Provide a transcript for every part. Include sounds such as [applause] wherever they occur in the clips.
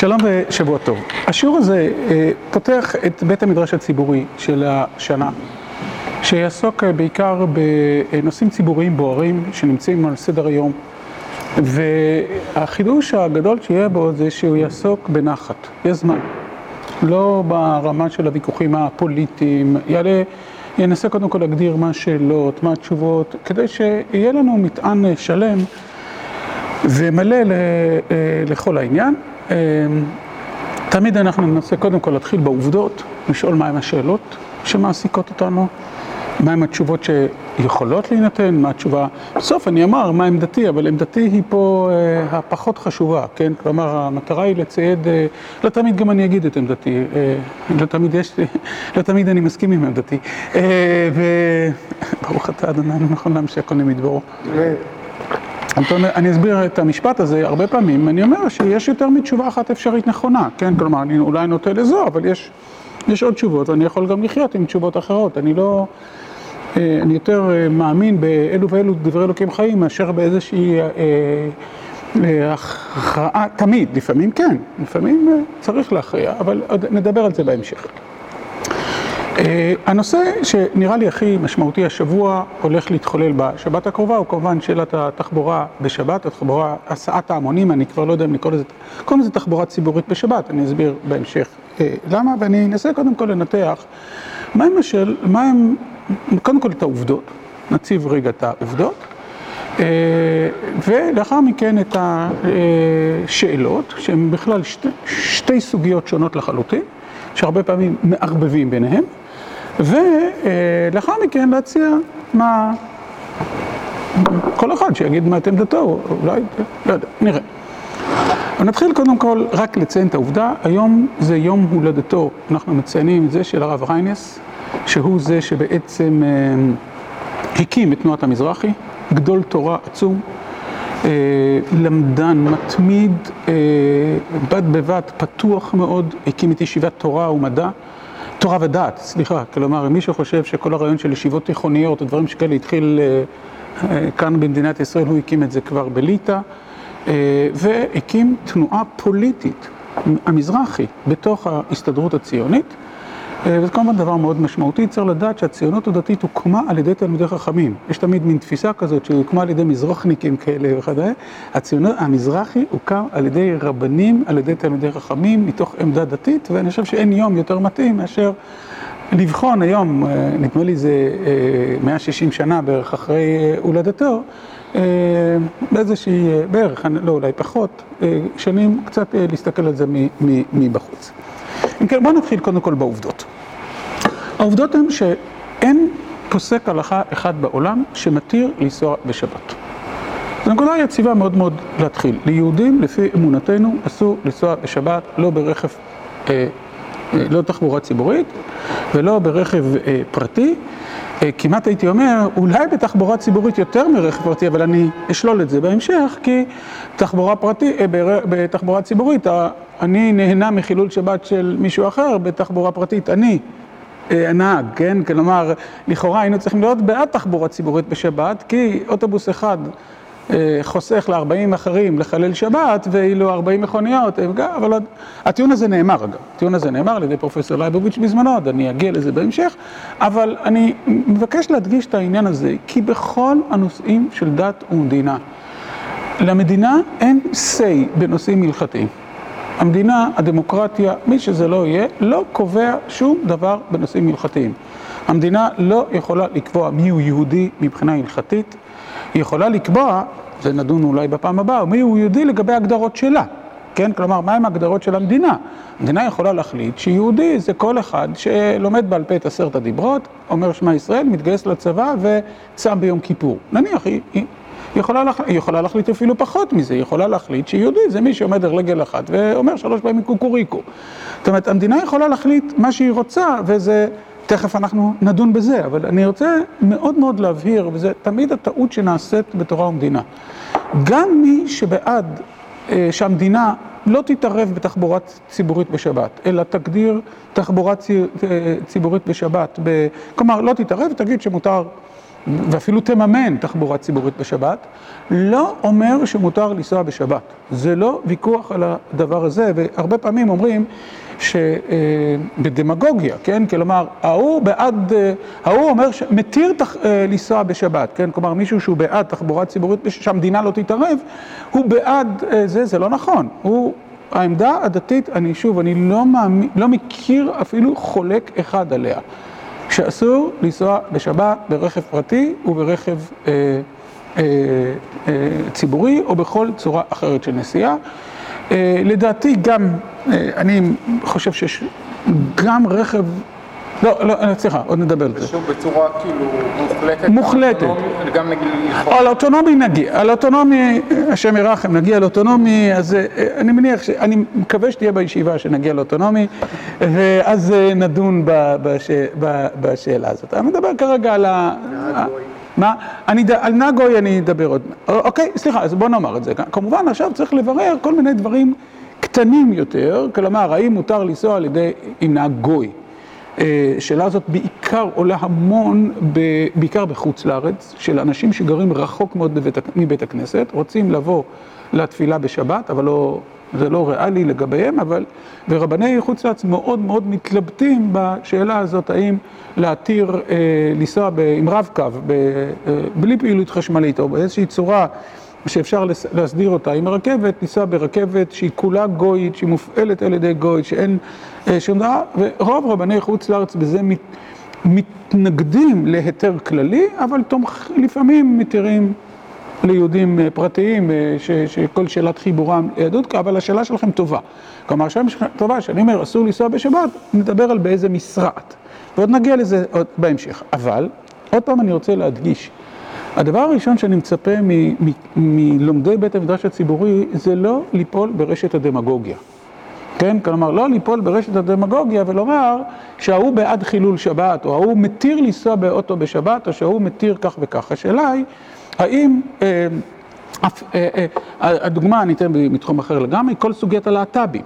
שלום ושבוע טוב. השיעור הזה פותח את בית המדרש הציבורי של השנה, שיעסוק בעיקר בנושאים ציבוריים בוערים שנמצאים על סדר היום, והחידוש הגדול שיהיה בו זה שהוא יעסוק בנחת, יש זמן, לא ברמה של הוויכוחים הפוליטיים, יעלה, ינסה קודם כל להגדיר מה השאלות, מה התשובות, כדי שיהיה לנו מטען שלם ומלא לכל העניין. תמיד אנחנו ננסה קודם כל להתחיל בעובדות, לשאול מהם השאלות שמעסיקות אותנו, מהם התשובות שיכולות להינתן, מה התשובה, בסוף אני אומר מה עמדתי, אבל עמדתי היא פה הפחות חשובה, כן? כלומר המטרה היא לצייד, לא תמיד גם אני אגיד את עמדתי, לא תמיד יש, [laughs] לא תמיד אני מסכים עם עמדתי, וברוך [laughs] אתה אדוני, נכון להמשיך כל מדברו. אני אסביר את המשפט הזה הרבה פעמים, אני אומר שיש יותר מתשובה אחת אפשרית נכונה, כן? כלומר, אני אולי נוטה לזו, אבל יש, יש עוד תשובות, ואני יכול גם לחיות עם תשובות אחרות. אני לא... אני יותר מאמין באלו ואלו דברי אלוקים חיים, מאשר באיזושהי הכרעה, תמיד, לפעמים כן, לפעמים צריך להכריע, אבל נדבר על זה בהמשך. הנושא שנראה לי הכי משמעותי השבוע הולך להתחולל בשבת הקרובה הוא כמובן שאלת התחבורה בשבת, התחבורה, הסעת ההמונים, אני כבר לא יודע אם לקרוא לזה, קוראים לזה תחבורה ציבורית בשבת, אני אסביר בהמשך למה, ואני אנסה קודם כל לנתח מהם השאל, מהם, קודם כל את העובדות, נציב רגע את העובדות, ולאחר מכן את השאלות, שהן בכלל שתי, שתי סוגיות שונות לחלוטין, שהרבה פעמים מערבבים ביניהם. ולאחר מכן להציע מה... כל אחד שיגיד מה את עמדתו, אולי, לא יודע, נראה. נתחיל קודם כל רק לציין את העובדה, היום זה יום הולדתו, אנחנו מציינים את זה של הרב ריינס, שהוא זה שבעצם הקים את תנועת המזרחי, גדול תורה עצום, למדן, מתמיד, בד בבד, פתוח מאוד, הקים את ישיבת תורה ומדע. תורה ודעת, סליחה, כלומר, אם מישהו חושב שכל הרעיון של ישיבות תיכוניות, או דברים שכאלה התחיל כאן במדינת ישראל, הוא הקים את זה כבר בליטא, והקים תנועה פוליטית, המזרחי, בתוך ההסתדרות הציונית, וזה כמובן דבר מאוד משמעותי, צריך לדעת שהציונות הדתית הוקמה על ידי תלמידי חכמים. יש תמיד מין תפיסה כזאת שהיא הוקמה על ידי מזרחניקים כאלה וכדומה. הציונות, המזרחי הוקם על ידי רבנים, על ידי תלמידי חכמים, מתוך עמדה דתית, ואני חושב שאין יום יותר מתאים מאשר לבחון היום, נדמה לי זה 160 שנה בערך אחרי הולדתו, באיזושהי, בערך, לא אולי פחות, שנים קצת להסתכל על זה מבחוץ. אם כן, בואו נתחיל קודם כל בעובדות. העובדות הן שאין פוסק הלכה אחד בעולם שמתיר לנסוע בשבת. זו נקודה יציבה מאוד מאוד להתחיל. ליהודים, לפי אמונתנו, אסור לנסוע בשבת לא ברכב, לא תחבורה ציבורית ולא ברכב פרטי. כמעט הייתי אומר, אולי בתחבורה ציבורית יותר מרכב פרטי, אבל אני אשלול את זה בהמשך, כי תחבורה פרטי, בתחבורה ציבורית, אני נהנה מחילול שבת של מישהו אחר, בתחבורה פרטית, אני הנהג, כן? כלומר, לכאורה היינו צריכים להיות בעד תחבורה ציבורית בשבת, כי אוטובוס אחד חוסך ל-40 אחרים לחלל שבת, ואילו 40 מכוניות, אבל הטיעון הזה נאמר אגב, הטיעון הזה נאמר על ידי פרופסור לייבוביץ' בזמנו, עוד אני אגיע לזה בהמשך, אבל אני מבקש להדגיש את העניין הזה, כי בכל הנושאים של דת ומדינה, למדינה אין say בנושאים הלכתיים. המדינה, הדמוקרטיה, מי שזה לא יהיה, לא קובע שום דבר בנושאים הלכתיים. המדינה לא יכולה לקבוע מיהו יהודי מבחינה הלכתית, היא יכולה לקבוע, זה נדון אולי בפעם הבאה, מיהו יהודי לגבי הגדרות שלה, כן? כלומר, מהם ההגדרות של המדינה? המדינה יכולה להחליט שיהודי זה כל אחד שלומד בעל פה את עשרת הדיברות, אומר שמע ישראל, מתגייס לצבא וצם ביום כיפור. נניח, היא... היא יכולה, לה... היא יכולה להחליט אפילו פחות מזה, היא יכולה להחליט שיהודי זה מי שעומד על רגל אחת ואומר שלוש פעמים קוקוריקו. זאת אומרת, המדינה יכולה להחליט מה שהיא רוצה, וזה, תכף אנחנו נדון בזה, אבל אני רוצה מאוד מאוד להבהיר, וזה תמיד הטעות שנעשית בתורה ומדינה. גם מי שבעד שהמדינה לא תתערב בתחבורה ציבורית בשבת, אלא תגדיר תחבורה ציבורית בשבת, ב... כלומר, לא תתערב, תגיד שמותר ואפילו תממן תחבורה ציבורית בשבת, לא אומר שמותר לנסוע בשבת. זה לא ויכוח על הדבר הזה, והרבה פעמים אומרים שבדמגוגיה, כן? כלומר, ההוא בעד, ההוא אומר שמתיר לנסוע בשבת, כן? כלומר, מישהו שהוא בעד תחבורה ציבורית, שהמדינה לא תתערב, הוא בעד זה, זה לא נכון. הוא, העמדה הדתית, אני שוב, אני לא מאמין, לא מכיר אפילו חולק אחד עליה. שאסור לנסוע בשבת ברכב פרטי וברכב אה, אה, אה, ציבורי או בכל צורה אחרת של נסיעה. אה, לדעתי גם, אה, אני חושב שיש גם רכב, לא, לא, סליחה, עוד נדבר על זה. ושוב בצורה כאילו מוחלטת. מוחלטת. גם נגיד... על אוטונומי נגיע, על אוטונומי, השם ירחם, נגיע לאוטונומי, אז אה, אני מניח, ש... אני מקווה שתהיה בישיבה שנגיע לאוטונומי, ואז נדון בש... בשאלה הזאת. אני מדבר כרגע על ה... מה? אני, על נגוי אני אדבר עוד, אוקיי, סליחה, אז בוא נאמר את זה. כמובן עכשיו צריך לברר כל מיני דברים קטנים יותר, כלומר, האם מותר לנסוע על ידי, עם נהג גוי? שאלה הזאת בעיקר עולה המון, בעיקר בחוץ לארץ, של אנשים שגרים רחוק מאוד מבית הכנסת, רוצים לבוא לתפילה בשבת, אבל לא, זה לא ריאלי לגביהם, אבל, ורבני חוץ לארץ מאוד מאוד מתלבטים בשאלה הזאת, האם להתיר אה, לנסוע עם רב-קו, בלי פעילות חשמלית, או באיזושהי צורה שאפשר להסדיר אותה עם הרכבת, לנסוע ברכבת שהיא כולה גויית, שהיא מופעלת על ידי גויית, שאין שום דבר, ורוב רבני חוץ לארץ בזה מת, מתנגדים להיתר כללי, אבל תומך, לפעמים מתירים ליהודים פרטיים ש, שכל שאלת חיבורם ליהדות, אבל השאלה שלכם טובה. כלומר, השאלה שלכם טובה, שאני אומר אסור לנסוע בשבת, נדבר על באיזה משרעת. ועוד נגיע לזה עוד בהמשך. אבל, עוד פעם אני רוצה להדגיש, הדבר הראשון שאני מצפה מלומדי בית המדרש הציבורי זה לא ליפול ברשת הדמגוגיה. כן? כלומר, לא ליפול ברשת הדמגוגיה ולומר שההוא בעד חילול שבת, או ההוא מתיר לנסוע באוטו בשבת, או שההוא מתיר כך וכך. השאלה היא, האם, אה, אה, אה, הדוגמה אני אתן מתחום אחר לגמרי, כל סוגיית הלהט"בים.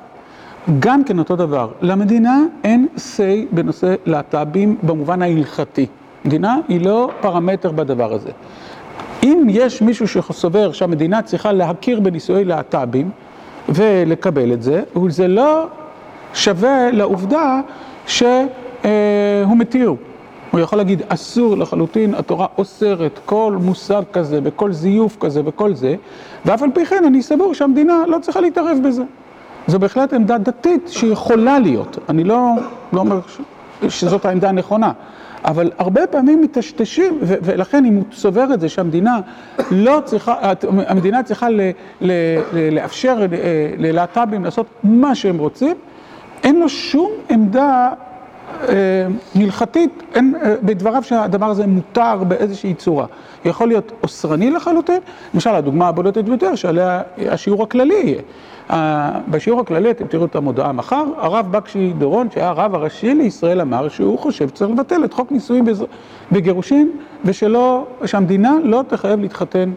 גם כן אותו דבר, למדינה אין say בנושא להט"בים במובן ההלכתי. מדינה היא לא פרמטר בדבר הזה. אם יש מישהו שסובר שהמדינה צריכה להכיר בנישואי להט"בים ולקבל את זה, זה לא שווה לעובדה שהוא מתיר. הוא יכול להגיד, אסור לחלוטין, התורה אוסרת כל מושג כזה וכל זיוף כזה וכל זה, ואף על פי כן אני סבור שהמדינה לא צריכה להתערב בזה. זו בהחלט עמדה דתית שיכולה להיות. אני לא, לא אומר שזאת העמדה הנכונה. אבל הרבה פעמים מטשטשים, ולכן אם הוא סובר את זה שהמדינה לא צריכה, המדינה צריכה לאפשר ללהט"בים לעשות מה שהם רוצים, אין לו שום עמדה הלכתית, אין בדבריו שהדבר הזה מותר באיזושהי צורה. יכול להיות אוסרני לחלוטין, למשל הדוגמה הבולטת ביותר שעליה השיעור הכללי יהיה. בשיעור הכללי, אתם תראו את המודעה מחר, הרב בקשי דורון, שהיה הרב הראשי לישראל, אמר שהוא חושב שצריך לבטל את חוק נישואים בגירושין, ושלא, שהמדינה לא תחייב להתחתן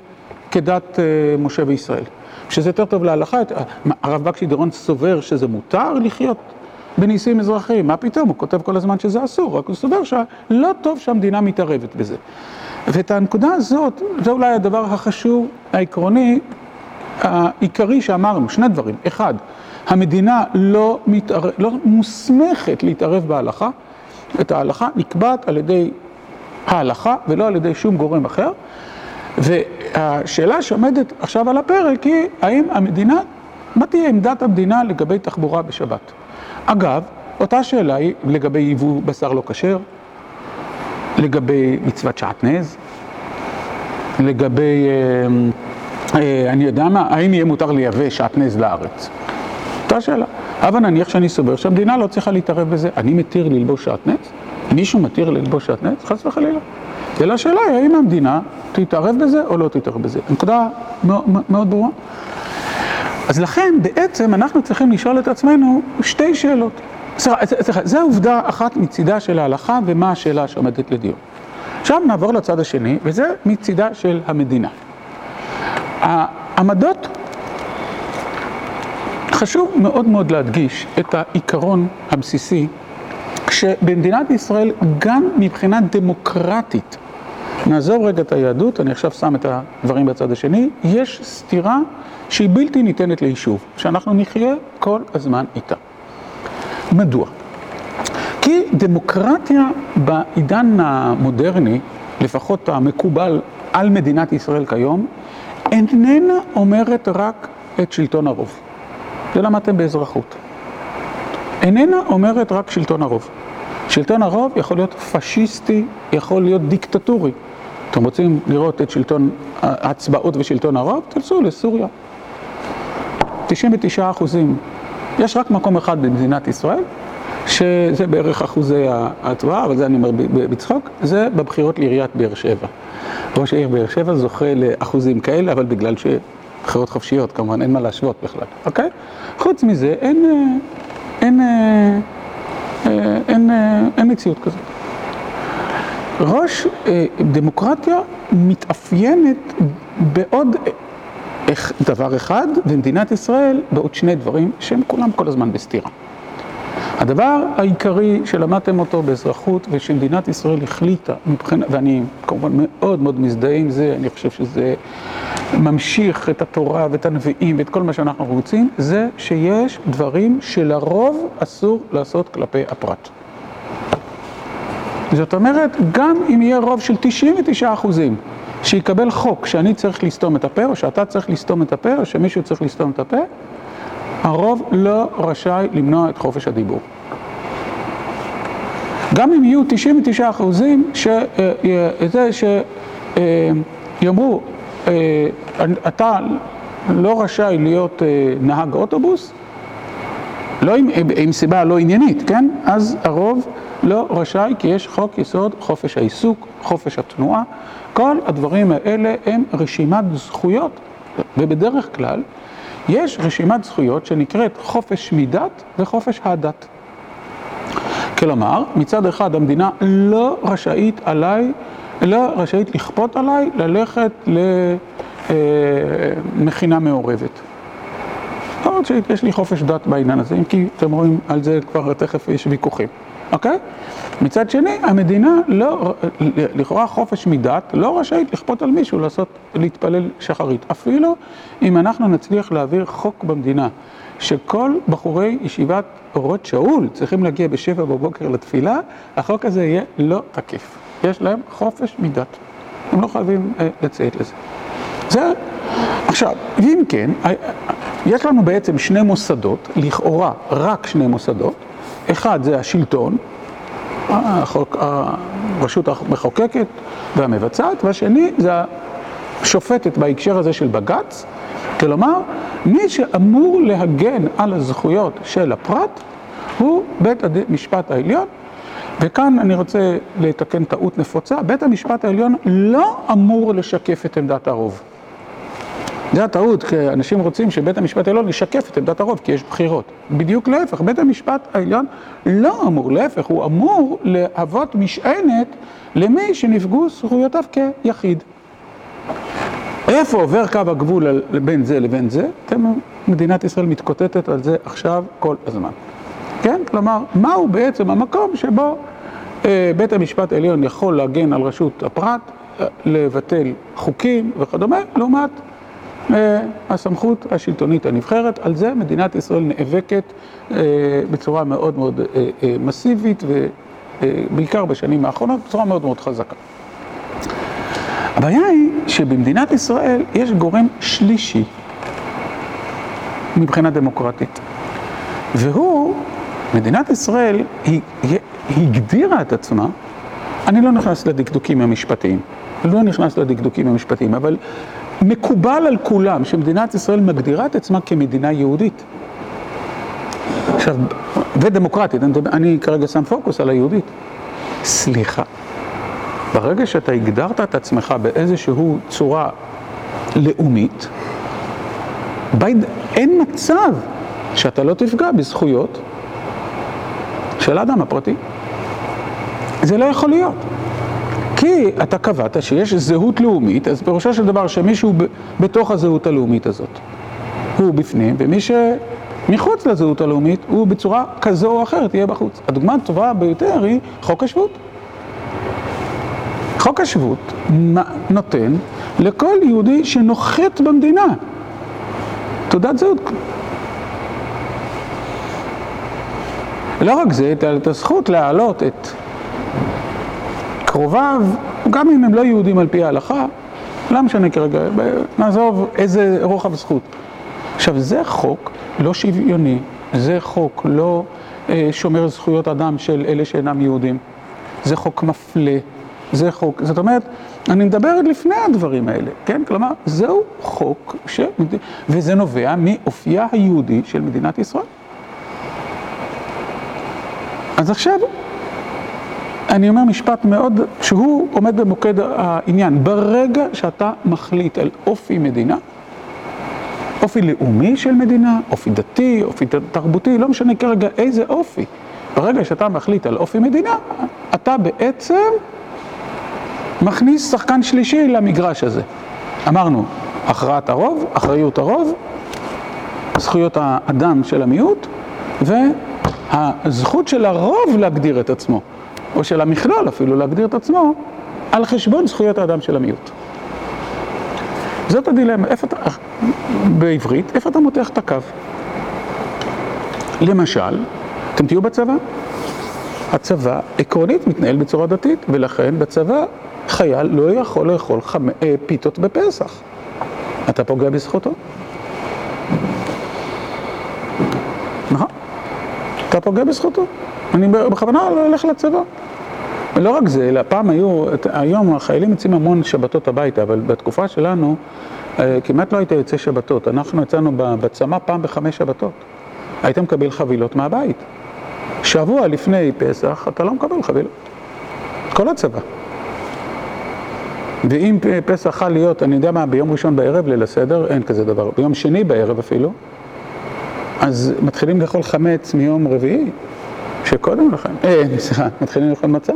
כדת משה וישראל. שזה יותר טוב להלכה, הרב בקשי דורון סובר שזה מותר לחיות בנישואים אזרחיים, מה פתאום, הוא כותב כל הזמן שזה אסור, רק הוא סובר שלא טוב שהמדינה מתערבת בזה. ואת הנקודה הזאת, זה אולי הדבר החשוב, העקרוני, העיקרי שאמרנו, שני דברים. אחד, המדינה לא, מתערב, לא מוסמכת להתערב בהלכה, את ההלכה נקבעת על ידי ההלכה ולא על ידי שום גורם אחר. והשאלה שעומדת עכשיו על הפרק היא, האם המדינה, מה תהיה עמדת המדינה לגבי תחבורה בשבת? אגב, אותה שאלה היא לגבי ייבוא בשר לא כשר, לגבי מצוות שעטנז, לגבי, אני יודע מה, האם יהיה מותר לייבא שעטנז לארץ? אותה שאלה. אבל נניח שאני סובר שהמדינה לא צריכה להתערב בזה, אני מתיר ללבוש שעטנז? מישהו מתיר ללבוש שעטנז? חס וחלילה. אלא השאלה היא, האם המדינה תתערב בזה או לא תתערב בזה? נקודה מאוד ברורה. אז לכן בעצם אנחנו צריכים לשאול את עצמנו שתי שאלות. סליחה, זו עובדה אחת מצידה של ההלכה ומה השאלה שעומדת לדיון. עכשיו נעבור לצד השני, וזה מצידה של המדינה. העמדות, חשוב מאוד מאוד להדגיש את העיקרון הבסיסי, שבמדינת ישראל גם מבחינה דמוקרטית נעזוב רגע את היהדות, אני עכשיו שם את הדברים בצד השני, יש סתירה שהיא בלתי ניתנת ליישוב, שאנחנו נחיה כל הזמן איתה. מדוע? כי דמוקרטיה בעידן המודרני, לפחות המקובל על מדינת ישראל כיום, איננה אומרת רק את שלטון הרוב. זה למדתם באזרחות. איננה אומרת רק שלטון הרוב. שלטון הרוב יכול להיות פשיסטי, יכול להיות דיקטטורי. אתם רוצים לראות את שלטון ההצבעות ושלטון הרוב? תלסו לסוריה. 99 אחוזים. יש רק מקום אחד במדינת ישראל, שזה בערך אחוזי ההצבעה, אבל זה אני אומר בצחוק, זה בבחירות לעיריית באר שבע. ראש העיר באר שבע זוכה לאחוזים כאלה, אבל בגלל שבחירות חופשיות, כמובן, אין מה להשוות בכלל, אוקיי? חוץ מזה, אין, אין, אין, אין, אין מציאות כזאת. ראש דמוקרטיה מתאפיינת בעוד דבר אחד, ומדינת ישראל בעוד שני דברים שהם כולם כל הזמן בסתירה. הדבר העיקרי שלמדתם אותו באזרחות ושמדינת ישראל החליטה מבחינה, ואני כמובן מאוד מאוד מזדהה עם זה, אני חושב שזה ממשיך את התורה ואת הנביאים ואת כל מה שאנחנו רוצים, זה שיש דברים שלרוב אסור לעשות כלפי הפרט. זאת אומרת, גם אם יהיה רוב של 99 אחוזים שיקבל חוק שאני צריך לסתום את הפה, או שאתה צריך לסתום את הפה, או שמישהו צריך לסתום את הפה, הרוב לא רשאי למנוע את חופש הדיבור. גם אם יהיו 99 אחוזים שיאמרו, אתה לא רשאי להיות נהג אוטובוס, לא עם, עם סיבה לא עניינית, כן? אז הרוב לא רשאי כי יש חוק יסוד חופש העיסוק, חופש התנועה, כל הדברים האלה הם רשימת זכויות, ובדרך כלל יש רשימת זכויות שנקראת חופש מדת וחופש הדת. כלומר, מצד אחד המדינה לא רשאית עליי, לא רשאית לכפות עליי ללכת למכינה מעורבת. למרות שיש לי חופש דת בעניין הזה, אם כי אתם רואים על זה כבר תכף יש ויכוחים, אוקיי? מצד שני, המדינה לא, לכאורה חופש מדת, לא רשאית לכפות על מישהו לעשות, להתפלל שחרית. אפילו אם אנחנו נצליח להעביר חוק במדינה, שכל בחורי ישיבת אורות שאול צריכים להגיע בשבע בבוקר לתפילה, החוק הזה יהיה לא תקף. יש להם חופש מדת. הם לא חייבים אה, לציית לזה. זה, עכשיו, ואם כן, יש לנו בעצם שני מוסדות, לכאורה רק שני מוסדות, אחד זה השלטון, הרשות המחוקקת והמבצעת, והשני זה השופטת בהקשר הזה של בג"ץ, כלומר, מי שאמור להגן על הזכויות של הפרט הוא בית המשפט העליון, וכאן אני רוצה לתקן טעות נפוצה, בית המשפט העליון לא אמור לשקף את עמדת הרוב. זה הטעות, כי אנשים רוצים שבית המשפט העליון ישקף את עמדת הרוב, כי יש בחירות. בדיוק להפך, בית המשפט העליון לא אמור, להפך, הוא אמור להוות משענת למי שנפגעו זכויותיו כיחיד. איפה עובר קו הגבול בין זה לבין זה? אתם, מדינת ישראל מתקוטטת על זה עכשיו כל הזמן. כן? כלומר, מהו בעצם המקום שבו אה, בית המשפט העליון יכול להגן על רשות הפרט, אה, לבטל חוקים וכדומה, לעומת הסמכות השלטונית הנבחרת, על זה מדינת ישראל נאבקת בצורה מאוד מאוד מסיבית ובעיקר בשנים האחרונות בצורה מאוד מאוד חזקה. הבעיה היא שבמדינת ישראל יש גורם שלישי מבחינה דמוקרטית והוא, מדינת ישראל היא הגדירה את עצמה, אני לא נכנס לדקדוקים המשפטיים, לא נכנס לדקדוקים המשפטיים, אבל מקובל על כולם שמדינת ישראל מגדירה את עצמה כמדינה יהודית. עכשיו, ודמוקרטית, אני, אני כרגע שם פוקוס על היהודית. סליחה, ברגע שאתה הגדרת את עצמך באיזושהי צורה לאומית, ביד, אין מצב שאתה לא תפגע בזכויות של האדם הפרטי. זה לא יכול להיות. כי אתה קבעת שיש זהות לאומית, אז פירושו של דבר שמישהו בתוך הזהות הלאומית הזאת הוא בפנים, ומי שמחוץ לזהות הלאומית הוא בצורה כזו או אחרת יהיה בחוץ. הדוגמה הטובה ביותר היא חוק השבות. חוק השבות נותן לכל יהודי שנוחת במדינה תעודת זהות. לא רק זה, את הזכות להעלות את קרוביו, גם אם הם לא יהודים על פי ההלכה, לא משנה כרגע, נעזוב איזה רוחב זכות. עכשיו, זה חוק לא שוויוני, זה חוק לא אה, שומר זכויות אדם של אלה שאינם יהודים, זה חוק מפלה, זה חוק, זאת אומרת, אני מדבר לפני הדברים האלה, כן? כלומר, זהו חוק, ש... וזה נובע מאופייה היהודי של מדינת ישראל. אז עכשיו, אני אומר משפט מאוד, שהוא עומד במוקד העניין. ברגע שאתה מחליט על אופי מדינה, אופי לאומי של מדינה, אופי דתי, אופי תרבותי, לא משנה כרגע איזה אופי. ברגע שאתה מחליט על אופי מדינה, אתה בעצם מכניס שחקן שלישי למגרש הזה. אמרנו, הכרעת הרוב, אחריות הרוב, זכויות האדם של המיעוט, והזכות של הרוב להגדיר את עצמו, או של המכלול אפילו להגדיר את עצמו, על חשבון זכויות האדם של המיעוט. זאת הדילמה, איפה אתה, בעברית, איפה אתה מותח את הקו? למשל, אתם תהיו בצבא? הצבא עקרונית מתנהל בצורה דתית, ולכן בצבא חייל לא יכול לאכול חמ... אה, פיתות בפסח. אתה פוגע בזכותו. נכון? אתה פוגע בזכותו. אני בכוונה לא הולך לצבא. ולא רק זה, אלא פעם היו, היום החיילים יוצאים המון שבתות הביתה, אבל בתקופה שלנו אה, כמעט לא היית יוצא שבתות. אנחנו יצאנו בצמא פעם בחמש שבתות. היית מקבל חבילות מהבית. שבוע לפני פסח אתה לא מקבל חבילות. כל הצבא. ואם פסח חל להיות, אני יודע מה, ביום ראשון בערב ליל הסדר, אין כזה דבר, ביום שני בערב אפילו, אז מתחילים לאכול חמץ מיום רביעי, שקודם לכן, אה, סליחה, מתחילים לאכול מצה.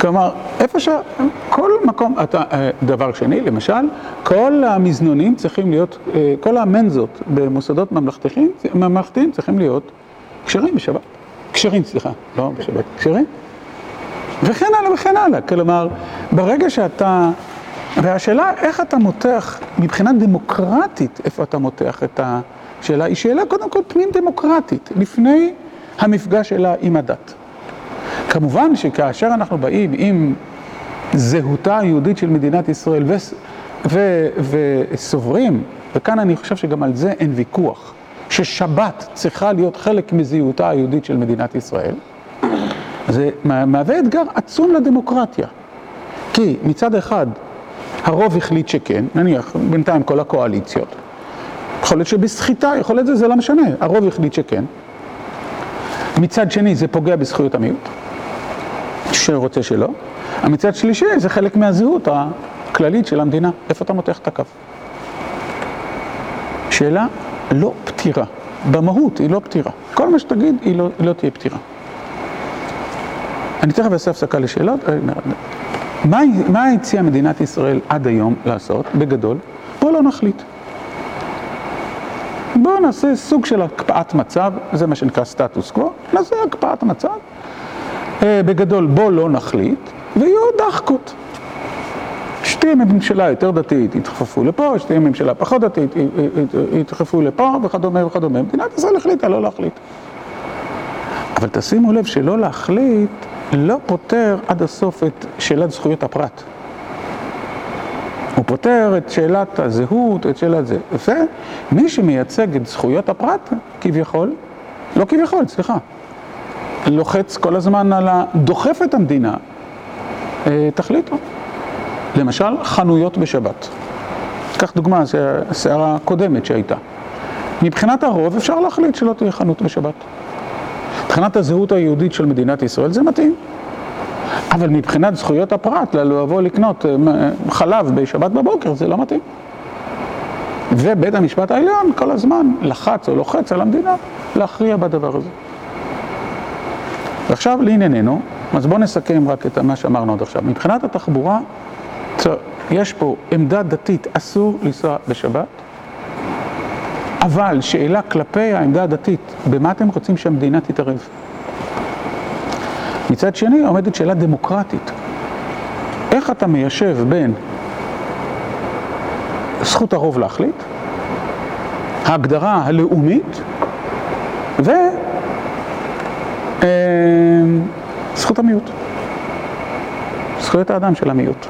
כלומר, איפה ש... כל מקום, אתה, אה, דבר שני, למשל, כל המזנונים צריכים להיות, אה, כל המנזות במוסדות ממלכתיים, ממלכתיים צריכים להיות כשרים בשבת. כשרים, סליחה, לא בשבת, כשרים. וכן הלאה וכן הלאה. כלומר, ברגע שאתה... והשאלה איך אתה מותח, מבחינה דמוקרטית, איפה אתה מותח את השאלה, היא שאלה קודם כל פנים דמוקרטית, לפני המפגש שלה עם הדת. כמובן שכאשר אנחנו באים עם זהותה היהודית של מדינת ישראל וסוברים, וכאן אני חושב שגם על זה אין ויכוח, ששבת צריכה להיות חלק מזהותה היהודית של מדינת ישראל, זה מהווה אתגר עצום לדמוקרטיה. כי מצד אחד הרוב החליט שכן, נניח בינתיים כל הקואליציות, יכול להיות שבסחיטה, יכול להיות שזה לא משנה, הרוב החליט שכן. מצד שני זה פוגע בזכויות המיעוט, שרוצה שלא. המצד שלישי זה חלק מהזהות הכללית של המדינה, איפה אתה מותח את הקו? שאלה לא פתירה, במהות היא לא פתירה, כל מה שתגיד היא לא, היא לא תהיה פתירה. אני תכף אעשה הפסקה לשאלות. מה, הציעה מדינת ישראל עד היום לעשות, בגדול? בואו לא נחליט. בואו נעשה סוג של הקפאת מצב, זה מה שנקרא סטטוס קוו, נעשה הקפאת מצב. בגדול, בואו לא נחליט, ויהיו דחקות. שתהיה ממשלה יותר דתית, ידחפו לפה, שתהיה ממשלה פחות דתית, ידחפו לפה, וכדומה וכדומה. מדינת ישראל החליטה לא להחליט. אבל תשימו לב שלא להחליט לא פותר עד הסוף את שאלת זכויות הפרט. הוא פותר את שאלת הזהות, את שאלת זה. ומי שמייצג את זכויות הפרט, כביכול, לא כביכול, סליחה, לוחץ כל הזמן על ה... דוחף את המדינה, תחליטו. למשל, חנויות בשבת. קח דוגמה, זו הסערה הקודמת שהייתה. מבחינת הרוב אפשר להחליט שלא תהיה חנות בשבת. מבחינת הזהות היהודית של מדינת ישראל זה מתאים. אבל מבחינת זכויות הפרט, לבוא לקנות חלב בשבת בבוקר, זה לא מתאים. ובית המשפט העליון כל הזמן לחץ או לוחץ על המדינה להכריע בדבר הזה. ועכשיו לענייננו, אז בואו נסכם רק את מה שאמרנו עד עכשיו. מבחינת התחבורה, יש פה עמדה דתית, אסור לנסוע בשבת. אבל שאלה כלפי העמדה הדתית, במה אתם רוצים שהמדינה תתערב? מצד שני עומדת שאלה דמוקרטית. איך אתה מיישב בין זכות הרוב להחליט, ההגדרה הלאומית, ו... אה, זכות המיעוט, זכויות האדם של המיעוט.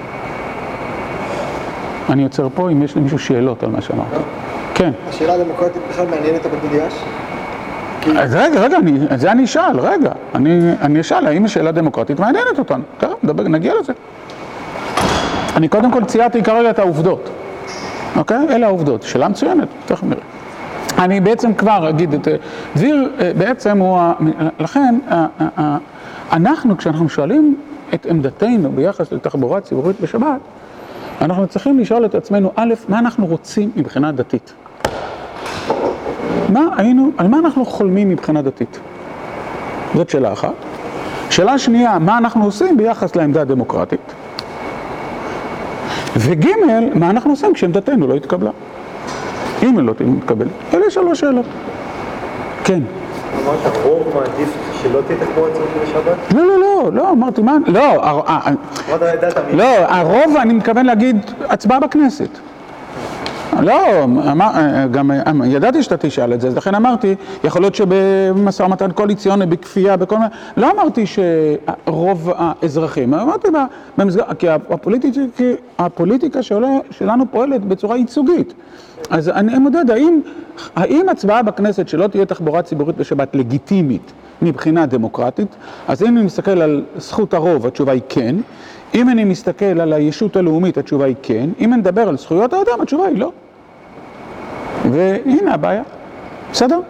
אני עוצר פה אם יש למישהו שאלות על מה שאמרתי. כן. השאלה הדמוקרטית בכלל מעניינת את הבדידש? אז רגע, רגע, אני, זה אני אשאל, רגע. אני, אני אשאל האם השאלה דמוקרטית מעניינת אותנו. תכף, נדבר, נגיע לזה. אני קודם כל ציירתי כרגע את העובדות. אוקיי? אלה העובדות. שאלה מצוינת, תכף נראה. אני בעצם כבר אגיד את... דביר בעצם הוא... ה- לכן, אנחנו, כשאנחנו שואלים את עמדתנו ביחס לתחבורה ציבורית בשבת, אנחנו צריכים לשאול את עצמנו, א', מה אנחנו רוצים מבחינה דתית? מה היינו, על מה אנחנו חולמים מבחינה דתית? זאת שאלה אחת. שאלה שנייה, מה אנחנו עושים ביחס לעמדה הדמוקרטית? וג', מה אנחנו עושים כשעמדתנו לא התקבלה? אם היא לא תתקבל. אלה שלוש שאלות. כן. אמרת רוב מעדיף שלא תהיה תחבורה ציבורית בשבת? לא, לא, לא, לא, אמרתי מה, לא? לא, הרוב אני מתכוון להגיד הצבעה בכנסת. לא, אמר, גם אה, ידעתי שאתה תשאל את זה, אז לכן אמרתי, יכול להיות שבמשא ומתן קואליציוני, בכפייה, בכל מיני, לא אמרתי שרוב האזרחים, אמרתי במסגרת, כי הפוליטיקה שעולה, שלנו פועלת בצורה ייצוגית. אז אני מודד, האם, האם הצבעה בכנסת שלא תהיה תחבורה ציבורית בשבת לגיטימית מבחינה דמוקרטית? אז אם אני מסתכל על זכות הרוב, התשובה היא כן. אם אני מסתכל על הישות הלאומית, התשובה היא כן. אם אני מדבר על זכויות האדם, התשובה היא לא. והנה הבעיה. בסדר?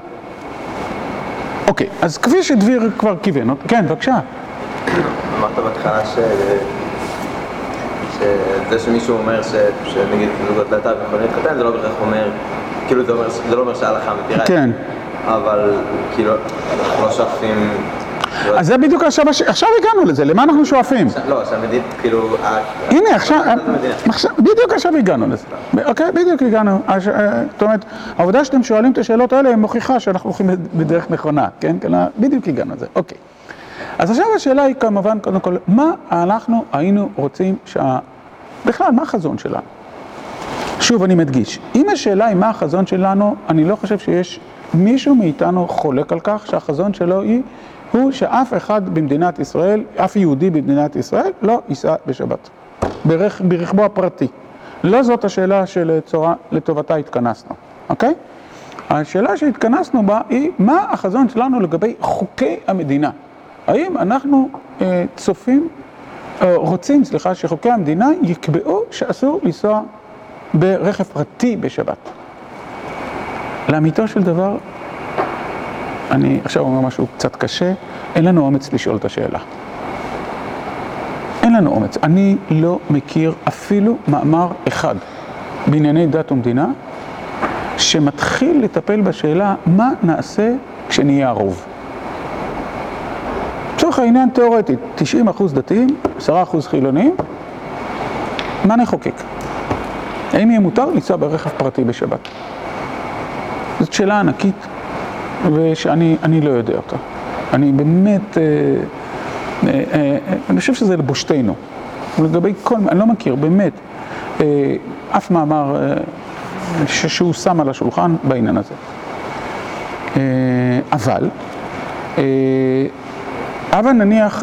אוקיי, אז כפי שדביר כבר כיוון, כן, בבקשה. אמרת בהתחלה ש... שזה שמישהו אומר ש... שנגיד זוגות להט"ב יכולים להתחתן, זה לא בהכרח אומר, כאילו זה, אומר... זה לא אומר שההלכה מתירה. כן. אבל כאילו, אנחנו לא שואפים... אז זה בדיוק עכשיו, עכשיו הגענו לזה, למה אנחנו שואפים? לא, שהמדינה, כאילו... ה- הנה, עכשיו. עכשיו, בדיוק עכשיו הגענו לזה. אוקיי, בדיוק הגענו. אה, זאת אומרת, העובדה שאתם שואלים את השאלות האלה מוכיחה שאנחנו הולכים בדרך נכונה, כן? כלומר, בדיוק הגענו לזה, אוקיי. אז עכשיו השאלה היא כמובן, קודם כל, מה אנחנו היינו רוצים שה... בכלל, מה החזון שלנו? שוב, אני מדגיש, אם השאלה היא מה החזון שלנו, אני לא חושב שיש מישהו מאיתנו חולק על כך שהחזון שלו היא, הוא שאף אחד במדינת ישראל, אף יהודי במדינת ישראל, לא ייסע בשבת. ברכ, ברכבו הפרטי. לא זאת השאלה שלטובתה התכנסנו, אוקיי? השאלה שהתכנסנו בה היא, מה החזון שלנו לגבי חוקי המדינה? האם אנחנו אה, צופים, אה, רוצים, סליחה, שחוקי המדינה יקבעו שאסור לנסוע ברכב פרטי בשבת. לאמיתו של דבר, אני עכשיו אומר משהו קצת קשה, אין לנו אומץ לשאול את השאלה. אין לנו אומץ. אני לא מכיר אפילו מאמר אחד בענייני דת ומדינה שמתחיל לטפל בשאלה מה נעשה כשנהיה הרוב. לצורך העניין תיאורטית, 90 אחוז דתיים, 10 אחוז חילונים, מה נחוקק? האם יהיה מותר לנסוע ברכב פרטי בשבת? זאת שאלה ענקית, ושאני אני לא יודע אותה. אני באמת, אה, אה, אה, אני חושב שזה לבושתנו. לגבי כל, אני לא מכיר, באמת, אף מאמר שהוא שם על השולחן בעניין הזה. אבל, אבל נניח,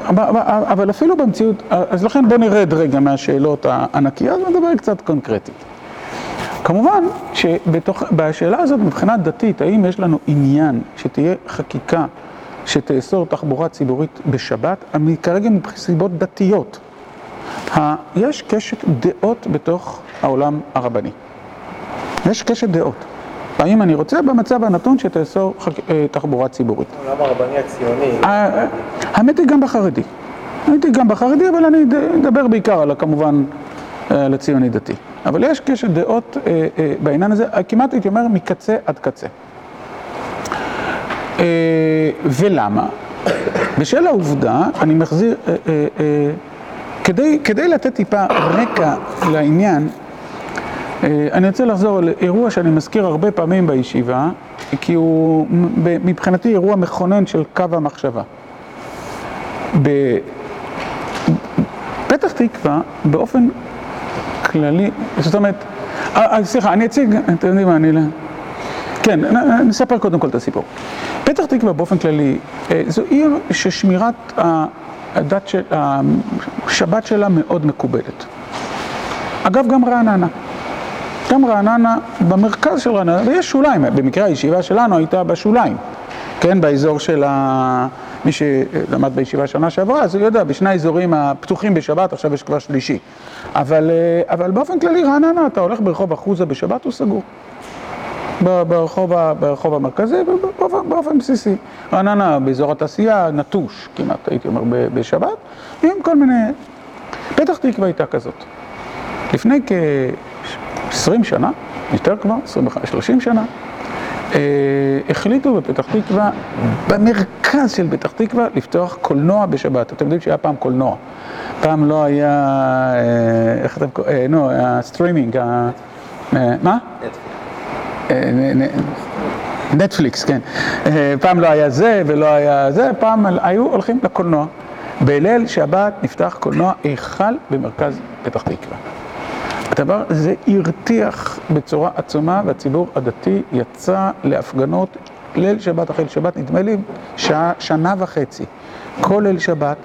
אבל אפילו במציאות, אז לכן בוא נרד רגע מהשאלות הענקיות ונדבר קצת קונקרטית. כמובן שבשאלה הזאת מבחינה דתית, האם יש לנו עניין שתהיה חקיקה שתאסור תחבורה ציבורית בשבת, כרגע מסיבות דתיות. יש קשת דעות בתוך העולם הרבני. יש קשת דעות. האם אני רוצה במצב הנתון שתאסור. אה, תחבורה ציבורית. העולם הרבני הציוני. האמת היא גם בחרדי. הייתי גם בחרדי, אבל אני אד- אדבר בעיקר על, כמובן, אה, על הציוני דתי. אבל יש קשת דעות אה, אה, בעניין הזה, כמעט הייתי אומר מקצה עד קצה. אה, ולמה? בשל העובדה, אני מחזיר, כדי, כדי לתת טיפה רקע לעניין, אני רוצה לחזור על אירוע שאני מזכיר הרבה פעמים בישיבה, כי הוא מבחינתי אירוע מכונן של קו המחשבה. בפתח, תקווה באופן כללי, זאת אומרת, אה, אה, סליחה, אני אציג, אתם יודעים מה, אני לא... כן, נספר קודם כל את הסיפור. פתח תקווה באופן כללי, אה, זו עיר ששמירת הדת של, השבת שלה מאוד מקובלת. אגב, גם רעננה. גם רעננה, במרכז של רעננה, ויש שוליים, במקרה הישיבה שלנו הייתה בשוליים, כן, באזור של ה... מי שלמד בישיבה שנה שעברה, אז הוא יודע, בשני האזורים הפתוחים בשבת, עכשיו יש כבר שלישי. אבל, אה, אבל באופן כללי, רעננה, אתה הולך ברחוב אחוזה בשבת, הוא סגור. ברחוב, ברחוב המרכזי, באופן, בסיסי. רעננה באזור התעשייה, נטוש כמעט, הייתי אומר, בשבת, עם כל מיני... פתח תקווה הייתה כזאת. לפני כ-20 שנה, יותר כבר, 25, 30 שנה, החליטו בפתח תקווה, במרכז של פתח תקווה, לפתוח קולנוע בשבת. אתם יודעים שהיה פעם קולנוע. פעם לא היה, אה, איך אתם קוראים, אה, נו, הסטרימינג. אה, מה? אה, נטפליקס, כן. אה, פעם לא היה זה ולא היה זה, פעם היו הולכים לקולנוע. בליל שבת נפתח קולנוע היכל במרכז פתח תקווה. הדבר הזה הרתיח בצורה עצומה, והציבור הדתי יצא להפגנות ליל שבת אחרי ליל שבת, נדמה לי שעה, שנה וחצי. כל ליל שבת,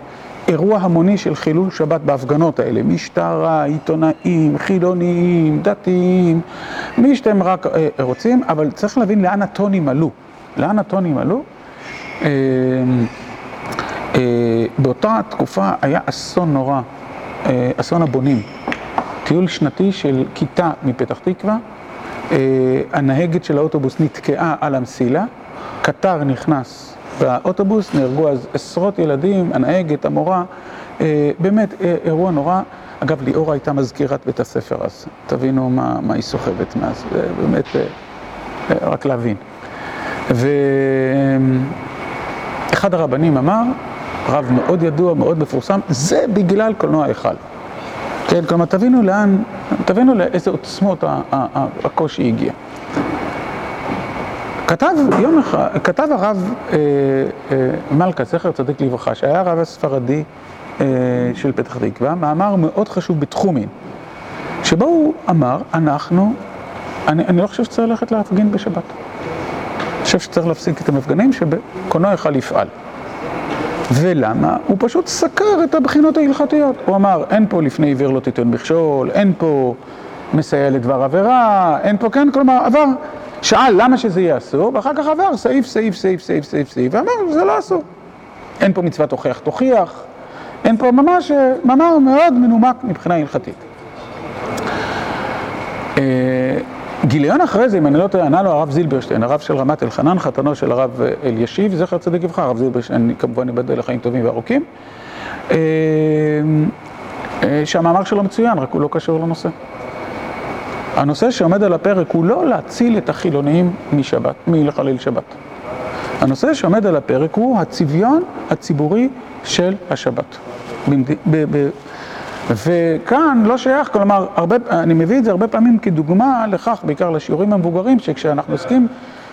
אירוע המוני של חילול שבת בהפגנות האלה, משטרה, עיתונאים, חילוניים, דתיים, מי שאתם רק אה, רוצים, אבל צריך להבין לאן הטונים עלו. לאן הטונים עלו? אה, אה, באותה תקופה היה אסון נורא, אה, אסון הבונים. טיול שנתי של כיתה מפתח תקווה, אה, הנהגת של האוטובוס נתקעה על המסילה, קטר נכנס באוטובוס, נהרגו אז עשרות ילדים, הנהגת, המורה, אה, באמת אה, אירוע נורא. אגב, ליאורה הייתה מזכירת בית הספר אז, תבינו מה, מה היא סוחבת מאז, זה באמת, רק להבין. ואחד הרבנים אמר, רב מאוד ידוע, מאוד מפורסם, זה בגלל קולנוע היכל. כן, כלומר, תבינו לאן, תבינו לאיזה עוצמות הקושי הגיע. כתב יום אחד, כתב הרב אה, אה, מלכה, זכר צדיק לברכה, שהיה הרב הספרדי אה, של פתח תקווה, מאמר מאוד חשוב בתחומין, שבו הוא אמר, אנחנו, אני, אני לא חושב שצריך ללכת להפגין בשבת. אני חושב שצריך להפסיק את המפגנים שבקולנוע יכל יפעל. ולמה? הוא פשוט סקר את הבחינות ההלכתיות. הוא אמר, אין פה לפני עיוור לא תיתן מכשול, אין פה מסייע לדבר עבירה, אין פה, כן, כלומר, עבר, שאל למה שזה יהיה אסור, ואחר כך עבר סעיף, סעיף, סעיף, סעיף, סעיף, סעיף, ואמר, זה לא אסור. אין פה מצוות הוכח תוכיח, אין פה ממש אה, מאמר מאוד מנומק מבחינה הלכתית. אה, גיליון אחרי זה, אם אני לא טועה, ענה לו הרב זילברשטיין, הרב של רמת אלחנן, חתנו של הרב אלישיב, זכר צדיק לברכה, הרב זילברשטיין כמובן ייבדל לחיים טובים וארוכים, אה, אה, שהמאמר שלו מצוין, רק הוא לא קשור לנושא. הנושא שעומד על הפרק הוא לא להציל את החילוניים משבת, מלחלל שבת. הנושא שעומד על הפרק הוא הצביון הציבורי של השבת. וכאן לא שייך, כלומר, הרבה, אני מביא את זה הרבה פעמים כדוגמה לכך, בעיקר לשיעורים המבוגרים, שכשאנחנו עוסקים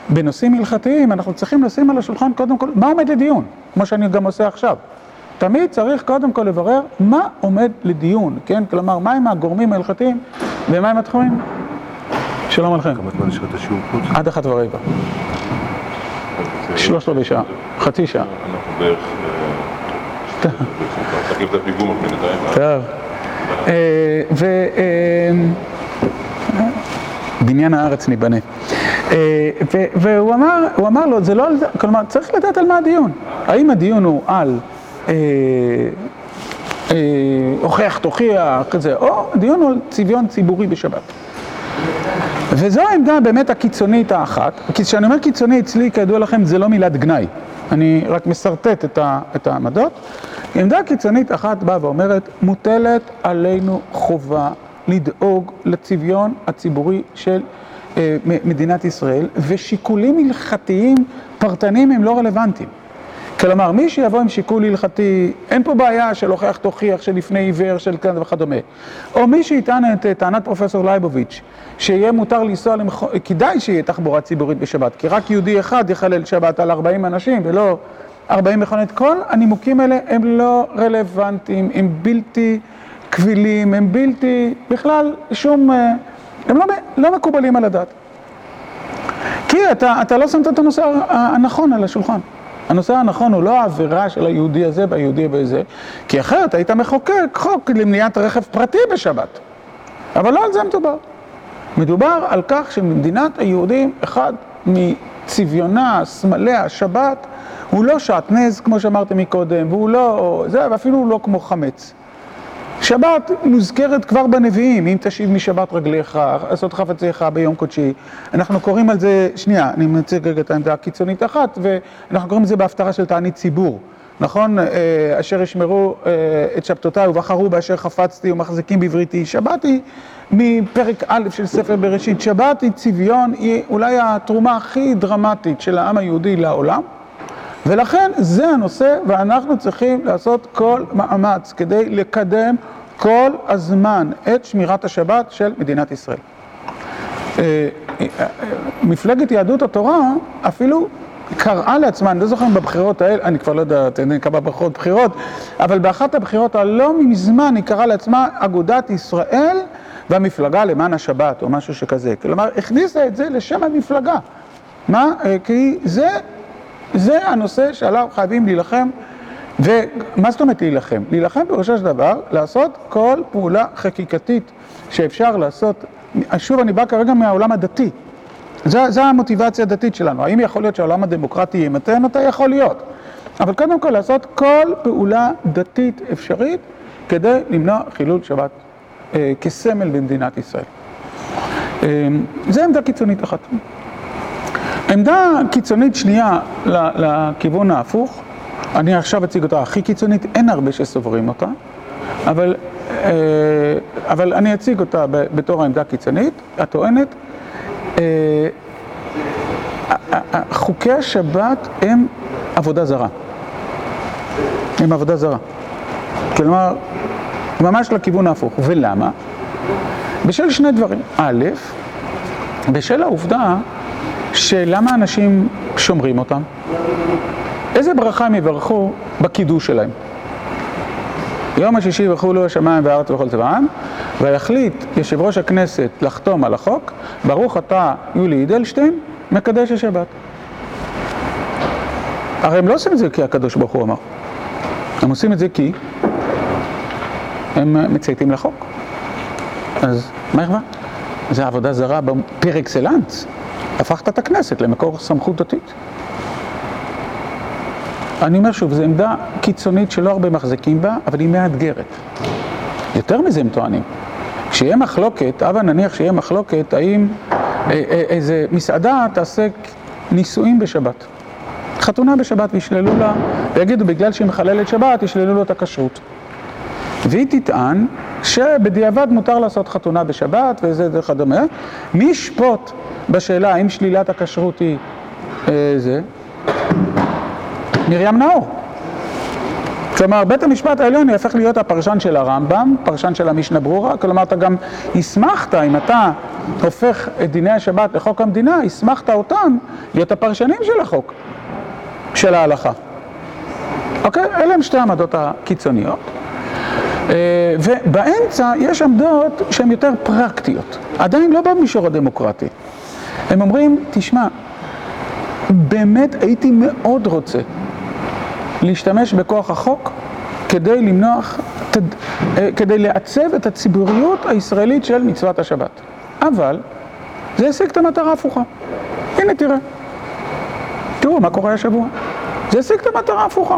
בנושאים הלכתיים, אנחנו צריכים לשים על השולחן קודם כל, מה עומד לדיון, כמו שאני גם עושה עכשיו. תמיד צריך קודם כל לברר מה עומד לדיון, כן? כלומר, מהם הגורמים ההלכתיים ומהם התחומים. שלום עליכם. כמה זמן יש לך את השיעור חוץ? עד אחת ורבע. שלושת רבעי שעה, חצי שעה. אנחנו בערך... אה, תחליף את הפיגום בינתיים. טוב. אה, ו... אה, בניין הארץ ניבנה. אה, והוא אמר, הוא אמר לו, זה לא על זה, כלומר, צריך לדעת על מה הדיון. האם הדיון הוא על הוכח, תוכיח, זה, או הדיון הוא על צביון ציבורי בשבת. וזו העמדה באמת הקיצונית האחת. כשאני אומר קיצוני אצלי, כידוע לכם, זה לא מילת גנאי. אני רק משרטט את העמדות. עמדה קיצונית אחת באה ואומרת, מוטלת עלינו חובה לדאוג לצביון הציבורי של אה, מדינת ישראל, ושיקולים הלכתיים פרטניים הם לא רלוונטיים. כלומר, מי שיבוא עם שיקול הלכתי, אין פה בעיה של הוכח תוכיח, של לפני עיוור, של כאן וכדומה. או מי שיטען את אה, טענת פרופסור לייבוביץ', שיהיה מותר לנסוע, למח... כדאי שיהיה תחבורה ציבורית בשבת, כי רק יהודי אחד יחלל שבת על 40 אנשים ולא 40 מכונות. כל הנימוקים האלה הם לא רלוונטיים, הם בלתי קבילים, הם בלתי, בכלל שום, אה, הם לא, לא מקובלים על הדעת. כי אתה, אתה לא שמת את הנושא הנכון על השולחן. הנושא הנכון הוא לא העבירה של היהודי הזה והיהודי בזה, כי אחרת היית מחוקק חוק למניעת רכב פרטי בשבת. אבל לא על זה מדובר. מדובר על כך שמדינת היהודים, אחד מצביונה, סמליה, שבת, הוא לא שעטנז, כמו שאמרתי מקודם, והוא לא, זה, ואפילו לא כמו חמץ. שבת מוזכרת כבר בנביאים, אם תשיב משבת רגליך, לעשות חפציך ביום קודשי. אנחנו קוראים על זה, שנייה, אני מציג רגע את העמדה הקיצונית אחת, ואנחנו קוראים על זה בהפטרה של תענית ציבור. נכון? אה, אשר ישמרו אה, את שבתותיי ובחרו באשר חפצתי ומחזיקים בבריתי. שבת היא מפרק א' של ספר בראשית. שבת היא צביון, היא אולי התרומה הכי דרמטית של העם היהודי לעולם. ולכן זה הנושא, ואנחנו צריכים לעשות כל מאמץ כדי לקדם כל הזמן את שמירת השבת של מדינת ישראל. אה, אה, אה, מפלגת יהדות התורה אפילו קראה לעצמה, אני לא זוכר אם בבחירות האלה, אני כבר לא יודע, כמה בחירות בחירות, אבל באחת הבחירות הלא מזמן היא קראה לעצמה אגודת ישראל והמפלגה למען השבת או משהו שכזה. כלומר, הכניסה את זה לשם המפלגה. מה? כי זה זה הנושא שעליו חייבים להילחם, ומה זאת אומרת להילחם? להילחם בראשו של דבר, לעשות כל פעולה חקיקתית שאפשר לעשות, שוב אני בא כרגע מהעולם הדתי, זו המוטיבציה הדתית שלנו, האם יכול להיות שהעולם הדמוקרטי ימתן אותה? יכול להיות, אבל קודם כל לעשות כל פעולה דתית אפשרית כדי למנוע חילול שבת אה, כסמל במדינת ישראל. אה, זו עמדה קיצונית אחת. עמדה קיצונית שנייה לכיוון ההפוך, אני עכשיו אציג אותה הכי קיצונית, אין הרבה שסוברים אותה, אבל, אבל אני אציג אותה בתור העמדה הקיצונית, הטוענת, חוקי השבת הם עבודה זרה, הם עבודה זרה, כלומר, ממש לכיוון ההפוך, ולמה? בשל שני דברים, א', בשל העובדה שלמה אנשים שומרים אותם? איזה ברכה הם יברכו בקידוש שלהם? יום השישי יברכו לו השמיים והארץ וכל צבעם, ויחליט יושב ראש הכנסת לחתום על החוק, ברוך אתה יולי אדלשטיין, מקדש השבת. הרי הם לא עושים את זה כי הקדוש ברוך הוא אמר, הם עושים את זה כי הם מצייתים לחוק. אז מה יחווה? זה עבודה זרה פר אקסלנס. הפכת את הכנסת למקור סמכות דתית. אני אומר שוב, זו עמדה קיצונית שלא הרבה מחזיקים בה, אבל היא מאתגרת. יותר מזה הם טוענים. כשיהיה מחלוקת, הבה נניח שיהיה מחלוקת, האם איזה מסעדה תעשה נישואים בשבת. חתונה בשבת וישללו לה, ויגידו בגלל שהיא מחללת שבת, ישללו לו את הכשרות. והיא תטען שבדיעבד מותר לעשות חתונה בשבת וזה וכדומה. מי ישפוט בשאלה האם שלילת הכשרות היא אה, זה? מרים נאור. כלומר, בית המשפט העליון יהפך להיות הפרשן של הרמב"ם, פרשן של המשנה ברורה, כלומר, אתה גם הסמכת, אם אתה הופך את דיני השבת לחוק המדינה, הסמכת אותם להיות הפרשנים של החוק, של ההלכה. אוקיי? אלה הם שתי העמדות הקיצוניות. ובאמצע יש עמדות שהן יותר פרקטיות, עדיין לא במישור הדמוקרטי. הם אומרים, תשמע, באמת הייתי מאוד רוצה להשתמש בכוח החוק כדי למנוח, כדי לעצב את הציבוריות הישראלית של מצוות השבת. אבל זה השיג את המטרה ההפוכה. הנה תראה. תראו מה קורה השבוע. זה השיג את המטרה ההפוכה.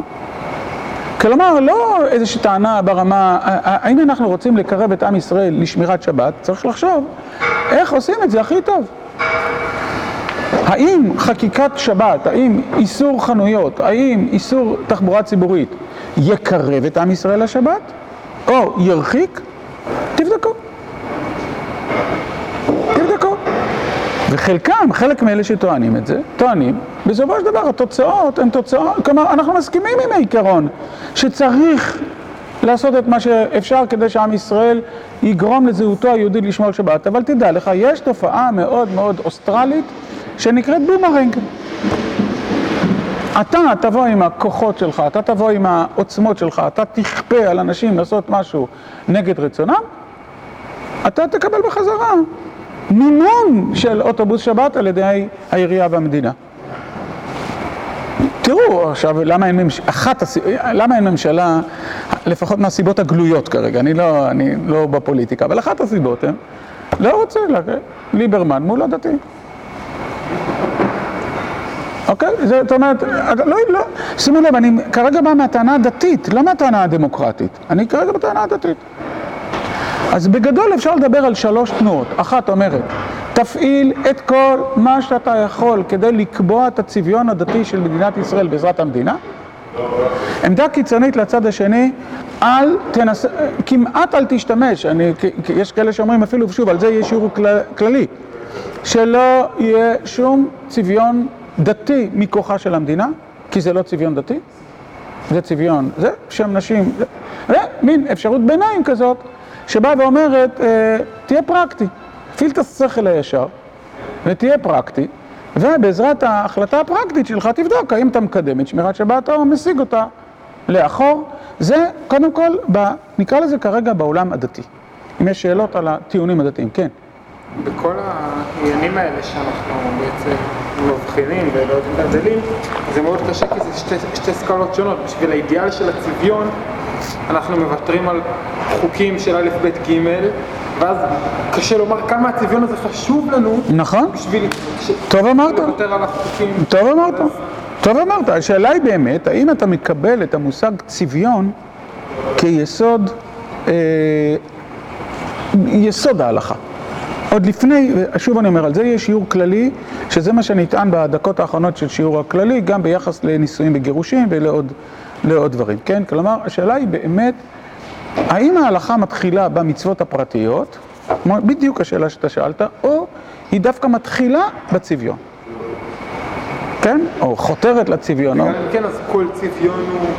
כלומר, לא איזושהי טענה ברמה, האם אנחנו רוצים לקרב את עם ישראל לשמירת שבת, צריך לחשוב איך עושים את זה הכי טוב. האם חקיקת שבת, האם איסור חנויות, האם איסור תחבורה ציבורית יקרב את עם ישראל לשבת, או ירחיק? תבדקו. וחלקם, חלק מאלה שטוענים את זה, טוענים, בסופו של דבר התוצאות הן תוצאות, כלומר אנחנו מסכימים עם העיקרון שצריך לעשות את מה שאפשר כדי שעם ישראל יגרום לזהותו היהודית לשמור שבת, אבל תדע לך, יש תופעה מאוד מאוד אוסטרלית שנקראת בומרנג. אתה תבוא עם הכוחות שלך, אתה תבוא עם העוצמות שלך, אתה תכפה על אנשים לעשות משהו נגד רצונם, אתה תקבל בחזרה מימון של אוטובוס שבת על ידי העירייה והמדינה. תראו עכשיו למה אין, ממשלה, אחת הס... למה אין ממשלה, לפחות מהסיבות הגלויות כרגע, אני לא, אני לא בפוליטיקה, אבל אחת הסיבות הן, לא רוצה, לה, ליברמן מול הדתי. אוקיי? זאת אומרת, לא, לא, שימו לב, אני כרגע בא מהטענה הדתית, לא מהטענה הדמוקרטית, אני כרגע בטענה הדתית. אז בגדול אפשר לדבר על שלוש תנועות, אחת אומרת, תפעיל את כל מה שאתה יכול כדי לקבוע את הצביון הדתי של מדינת ישראל בעזרת המדינה. עמדה קיצונית לצד השני, אל תנסה, כמעט אל תשתמש, אני, יש כאלה שאומרים אפילו, שוב, על זה יהיה שיעור כללי, שלא יהיה שום צביון דתי מכוחה של המדינה, כי זה לא צביון דתי, זה צביון, זה שם נשים, זה, זה מין אפשרות ביניים כזאת, שבאה ואומרת, אה, תהיה פרקטי, תפעיל את השכל הישר ותהיה פרקטי, ובעזרת ההחלטה הפרקטית שלך תבדוק האם אתה מקדם את שמירת שבת או משיג אותה לאחור. זה קודם כל, ב, נקרא לזה כרגע בעולם הדתי. אם יש שאלות על הטיעונים הדתיים, כן. בכל העניינים האלה שאנחנו בעצם מבחינים ולא ההבדלים, זה מאוד קשה כי זה שתי, שתי סקלות שונות. בשביל האידיאל של הצביון, אנחנו מוותרים על חוקים של א', ב', ג', ואז קשה לומר כמה הצביון הזה חשוב לנו. נכון. בשביל... טוב אמרת. לוותר על החוקים. טוב אמרת. טוב אמרת. השאלה היא באמת, האם אתה מקבל את המושג צביון כיסוד, אה, יסוד ההלכה. עוד לפני, שוב אני אומר, על זה יש שיעור כללי, שזה מה שנטען בדקות האחרונות של שיעור הכללי, גם ביחס לנישואים וגירושים ולעוד לעוד דברים, כן? כלומר, השאלה היא באמת, האם ההלכה מתחילה במצוות הפרטיות, בדיוק השאלה שאתה שאלת, או היא דווקא מתחילה בצביון, כן? או חותרת לצביון. כן, אז כל צביון הוא,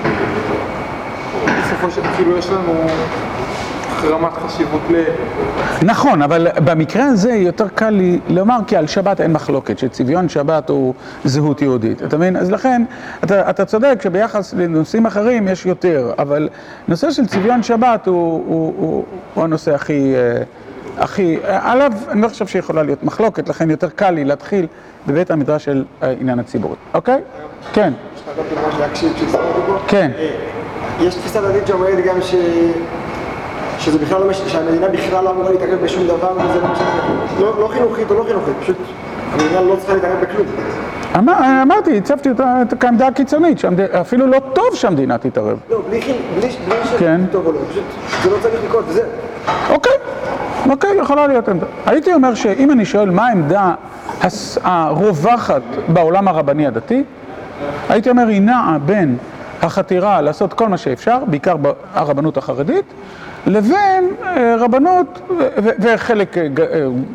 בסופו של כאילו יש לנו רמת חשיבות ל... נכון, אבל במקרה הזה יותר קל לי לומר כי על שבת אין מחלוקת, שצביון שבת הוא זהות יהודית, אתה מבין? אז לכן, אתה, אתה צודק שביחס לנושאים אחרים יש יותר, אבל נושא של צביון שבת הוא, הוא, הוא, הוא הנושא הכי, הכי, עליו אני לא חושב שיכולה להיות מחלוקת, לכן יותר קל לי להתחיל בבית המדרש של העניין הציבורי, אוקיי? כן. יש לך גם דוגמא להקשיב כשהסתכלתי פה? כן. יש תפיסה דתית שאומרת גם ש... שזה בכלל לא משנה, שהמדינה בכלל לא אמורה להתערב בשום דבר וזה לא משנה, לא, לא חינוכית או לא חינוכית, פשוט המדינה לא צריכה להתערב בכלום. אמר, אמרתי, הצבתי אותה כעמדה הקיצונית, שאפילו לא טוב שהמדינה תתערב. לא, בלי, בלי, בלי כן. טוב או לא, פשוט זה לא צריך לקרות וזהו. אוקיי, אוקיי, יכולה להיות עמדה. הייתי אומר שאם אני שואל מה העמדה הרווחת בעולם הרבני הדתי, הייתי אומר היא נעה בין החתירה לעשות כל מה שאפשר, בעיקר הרבנות החרדית, לבין רבנות, וחלק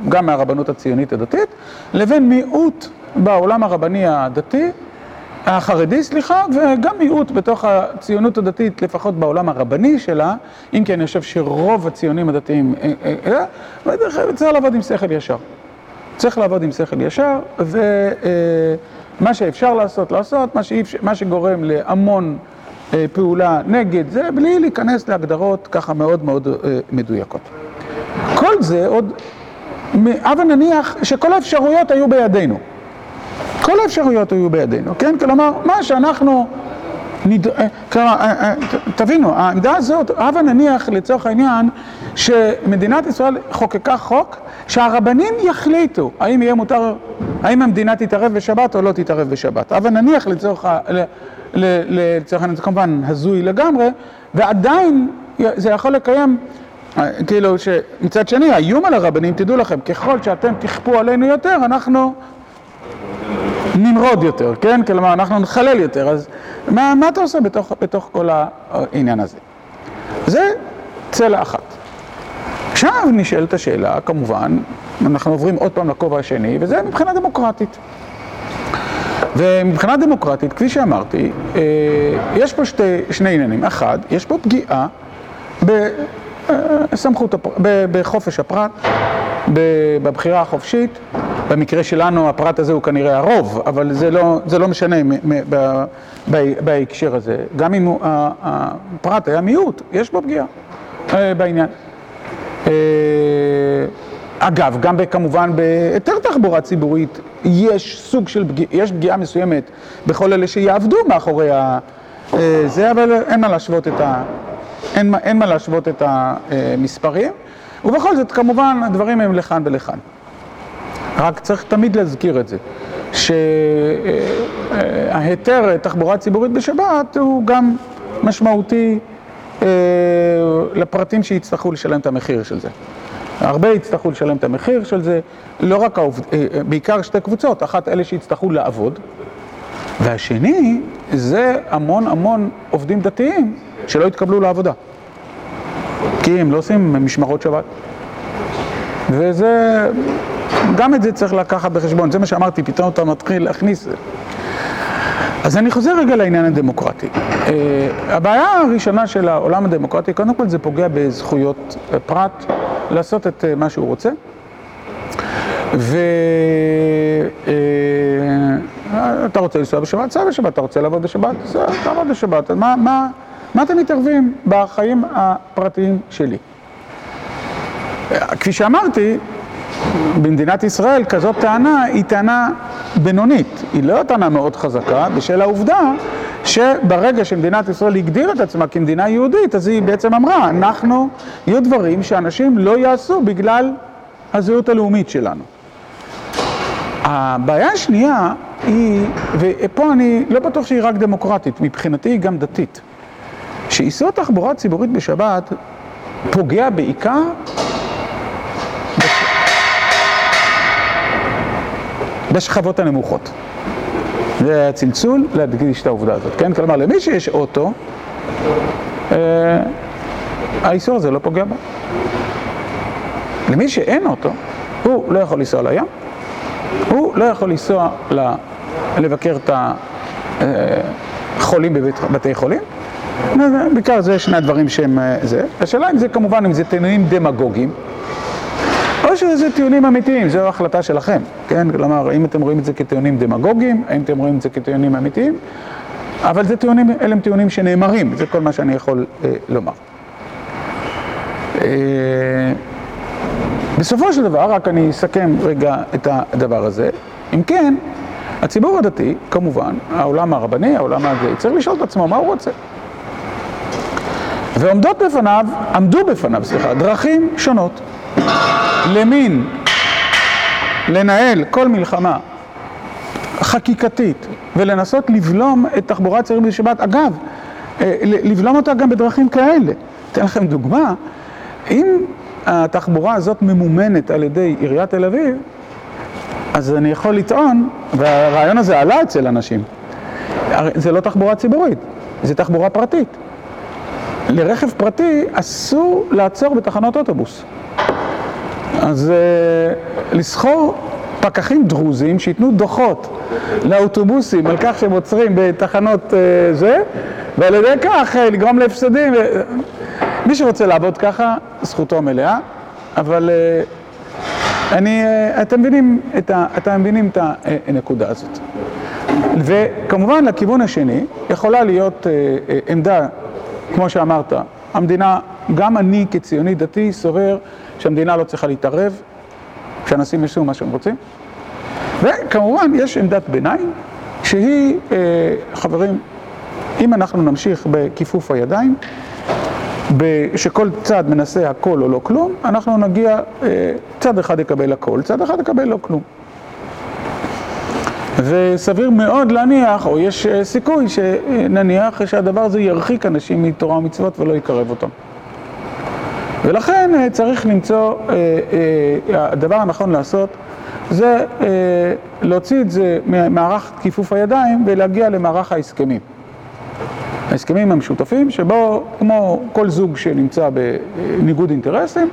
גם מהרבנות הציונית הדתית, לבין מיעוט בעולם הרבני הדתי, החרדי, סליחה, וגם מיעוט בתוך הציונות הדתית, לפחות בעולם הרבני שלה, אם כי אני חושב שרוב הציונים הדתיים, צריך לעבוד עם שכל ישר. צריך לעבוד עם שכל ישר, ומה שאפשר לעשות, לעשות, מה, שאיפ... מה שגורם להמון פעולה נגד זה, בלי להיכנס להגדרות ככה מאוד מאוד מדויקות. כל זה עוד, הבה נניח שכל האפשרויות היו בידינו. כל האפשרויות היו בידינו, כן? כלומר, מה שאנחנו... נד... כלומר, תבינו, העמדה הזאת, הבה נניח לצורך העניין שמדינת ישראל חוקקה חוק שהרבנים יחליטו האם יהיה מותר, האם המדינה תתערב בשבת או לא תתערב בשבת. הבה נניח לצורך. לצורך העניין, זה כמובן הזוי לגמרי, ועדיין זה יכול לקיים, כאילו שמצד שני, האיום על הרבנים, תדעו לכם, ככל שאתם תכפו עלינו יותר, אנחנו נמרוד יותר, כן? כלומר, אנחנו נחלל יותר, אז מה, מה אתה עושה בתוך, בתוך כל העניין הזה? זה צלע אחת. עכשיו נשאלת השאלה, כמובן, אנחנו עוברים עוד פעם לכובע השני, וזה מבחינה דמוקרטית. ומבחינה דמוקרטית, כפי שאמרתי, יש פה שתי, שני עניינים. אחד, יש פה פגיעה בסמכות, בחופש הפרט, בבחירה החופשית. במקרה שלנו הפרט הזה הוא כנראה הרוב, אבל זה לא, זה לא משנה מ- מ- ב- ב- בהקשר הזה. גם אם הוא- הפרט היה מיעוט, יש בו פגיעה אה, בעניין. אה, אגב, גם כמובן בהיתר תחבורה ציבורית יש סוג של פגיעה, יש פגיעה מסוימת בכל אלה שיעבדו מאחורי. אה, זה, אבל אין מה להשוות את ה... אין, אין מה להשוות את המספרים, ובכל זאת כמובן הדברים הם לכאן ולכאן. רק צריך תמיד להזכיר את זה, שההיתר תחבורה ציבורית בשבת הוא גם משמעותי אה, לפרטים שיצטרכו לשלם את המחיר של זה. הרבה יצטרכו לשלם את המחיר של זה, לא רק. אה, אה, בעיקר שתי קבוצות, אחת אלה שיצטרכו לעבוד, והשני זה המון המון עובדים דתיים שלא יתקבלו לעבודה. כי הם לא עושים משמרות שבת. וזה, גם את זה צריך לקחת בחשבון, זה מה שאמרתי, פתאום אתה מתחיל להכניס... אז אני חוזר רגע לעניין הדמוקרטי. Uh, הבעיה הראשונה של העולם הדמוקרטי, קודם כל זה פוגע בזכויות פרט, לעשות את uh, מה שהוא רוצה. ואתה רוצה לנסוע בשבת, סע בשבת, אתה רוצה לעבוד בשבת, סע, תעבוד בשבת. מה, מה, מה אתם מתערבים בחיים הפרטיים שלי? כפי שאמרתי, במדינת ישראל כזאת טענה היא טענה בינונית, היא לא טענה מאוד חזקה, בשל העובדה שברגע שמדינת ישראל הגדירה את עצמה כמדינה יהודית, אז היא בעצם אמרה, אנחנו, יהיו דברים שאנשים לא יעשו בגלל הזהות הלאומית שלנו. הבעיה השנייה היא, ופה אני לא בטוח שהיא רק דמוקרטית, מבחינתי היא גם דתית, שאיסור תחבורה ציבורית בשבת פוגע בעיקר בשכבות הנמוכות. זה הצלצול להדגיש את העובדה הזאת, כן? כלומר, למי שיש אוטו, אה, האיסור הזה לא פוגע בו. למי שאין אוטו, הוא לא יכול לנסוע לים, הוא לא יכול לנסוע ל... לבקר את החולים בבתי חולים. בעיקר זה שני הדברים שהם זה. השאלה אם זה כמובן, אם זה טיעונים דמגוגיים, או שזה טיעונים אמיתיים, זו החלטה שלכם, כן? כלומר, האם אתם רואים את זה כטיעונים דמגוגיים, האם אתם רואים את זה כטיעונים אמיתיים, אבל זה טיעונים, אלה הם טיעונים שנאמרים, זה כל מה שאני יכול אה, לומר. אה, בסופו של דבר, רק אני אסכם רגע את הדבר הזה. אם כן, הציבור הדתי, כמובן, העולם הרבני, העולם הזה, צריך לשאול את עצמו מה הוא רוצה. ועומדות בפניו, עמדו בפניו, סליחה, דרכים שונות. למין לנהל כל מלחמה חקיקתית ולנסות לבלום את תחבורה ציבורית בשבת, אגב, לבלום אותה גם בדרכים כאלה. אתן לכם דוגמה, אם התחבורה הזאת ממומנת על ידי עיריית תל אביב, אז אני יכול לטעון, והרעיון הזה עלה אצל אנשים, זה לא תחבורה ציבורית, זה תחבורה פרטית. לרכב פרטי אסור לעצור בתחנות אוטובוס. אז uh, לסחור פקחים דרוזים שייתנו דוחות לאוטובוסים על כך שהם עוצרים בתחנות uh, זה, ועל ידי כך uh, לגרום להפסדים. מי שרוצה לעבוד ככה, זכותו מלאה, אבל אני, אתם מבינים את, ה, אתם מבינים את הנקודה הזאת. וכמובן לכיוון השני יכולה להיות עמדה, כמו שאמרת, המדינה, גם אני כציוני דתי סובר שהמדינה לא צריכה להתערב, שאנשים יעשו מה שהם רוצים. וכמובן יש עמדת ביניים שהיא, אה, חברים, אם אנחנו נמשיך בכיפוף הידיים, שכל צד מנסה הכל או לא כלום, אנחנו נגיע, אה, צד אחד יקבל הכל, צד אחד יקבל לא כלום. וסביר מאוד להניח, או יש סיכוי שנניח שהדבר הזה ירחיק אנשים מתורה ומצוות ולא יקרב אותם. ולכן צריך למצוא, הדבר הנכון לעשות זה להוציא את זה ממערך כיפוף הידיים ולהגיע למערך ההסכמים. ההסכמים המשותפים שבו כמו כל זוג שנמצא בניגוד אינטרסים,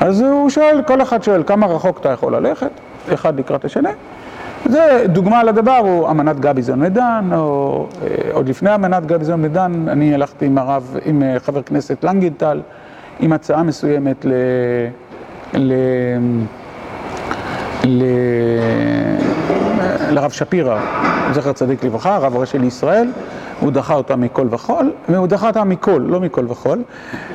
אז הוא שואל, כל אחד שואל כמה רחוק אתה יכול ללכת, אחד לקראת השני. זה דוגמה לדבר, הוא אמנת גביזון מדן, או עוד לפני אמנת גביזון מדן, אני הלכתי עם הרב, עם חבר כנסת לנגנטל, עם הצעה מסוימת ל... ל... ל... לרב שפירא, זכר צדיק לברכה, הרב הראשי לישראל, הוא דחה אותה מכל וכול, והוא דחה אותה מכל, לא מכל וכול.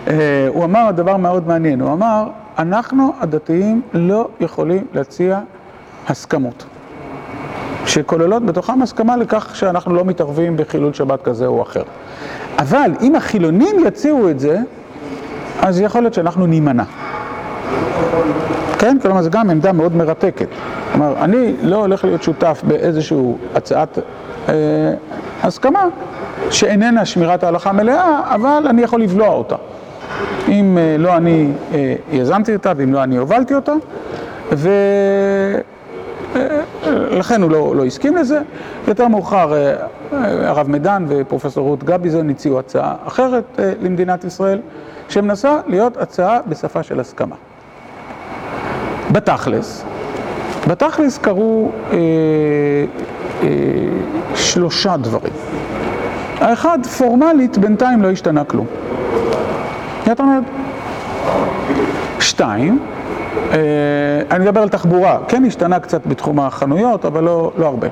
אה, הוא אמר דבר מאוד מעניין, הוא אמר, אנחנו הדתיים לא יכולים להציע הסכמות. שכוללות בתוכם הסכמה לכך שאנחנו לא מתערבים בחילול שבת כזה או אחר. אבל אם החילונים יציעו את זה, אז יכול להיות שאנחנו נימנע. כן? כלומר, זו גם עמדה מאוד מרתקת. כלומר, אני לא הולך להיות שותף באיזושהי הצעת אה, הסכמה שאיננה שמירת ההלכה מלאה, אבל אני יכול לבלוע אותה. אם אה, לא אני אה, יזמתי אותה ואם לא אני הובלתי אותה, ולכן הוא לא, לא הסכים לזה. יותר מאוחר אה, הרב מדן ופרופסור רות גביזון הציעו הצעה אחרת אה, למדינת ישראל, שמנסה להיות הצעה בשפה של הסכמה. בתכלס, בתכלס קרו אה, אה, שלושה דברים. האחד, פורמלית, בינתיים לא השתנה כלום. זאת אומרת, שתיים, אה, אני מדבר על תחבורה, כן השתנה קצת בתחום החנויות, אבל לא, לא הרבה.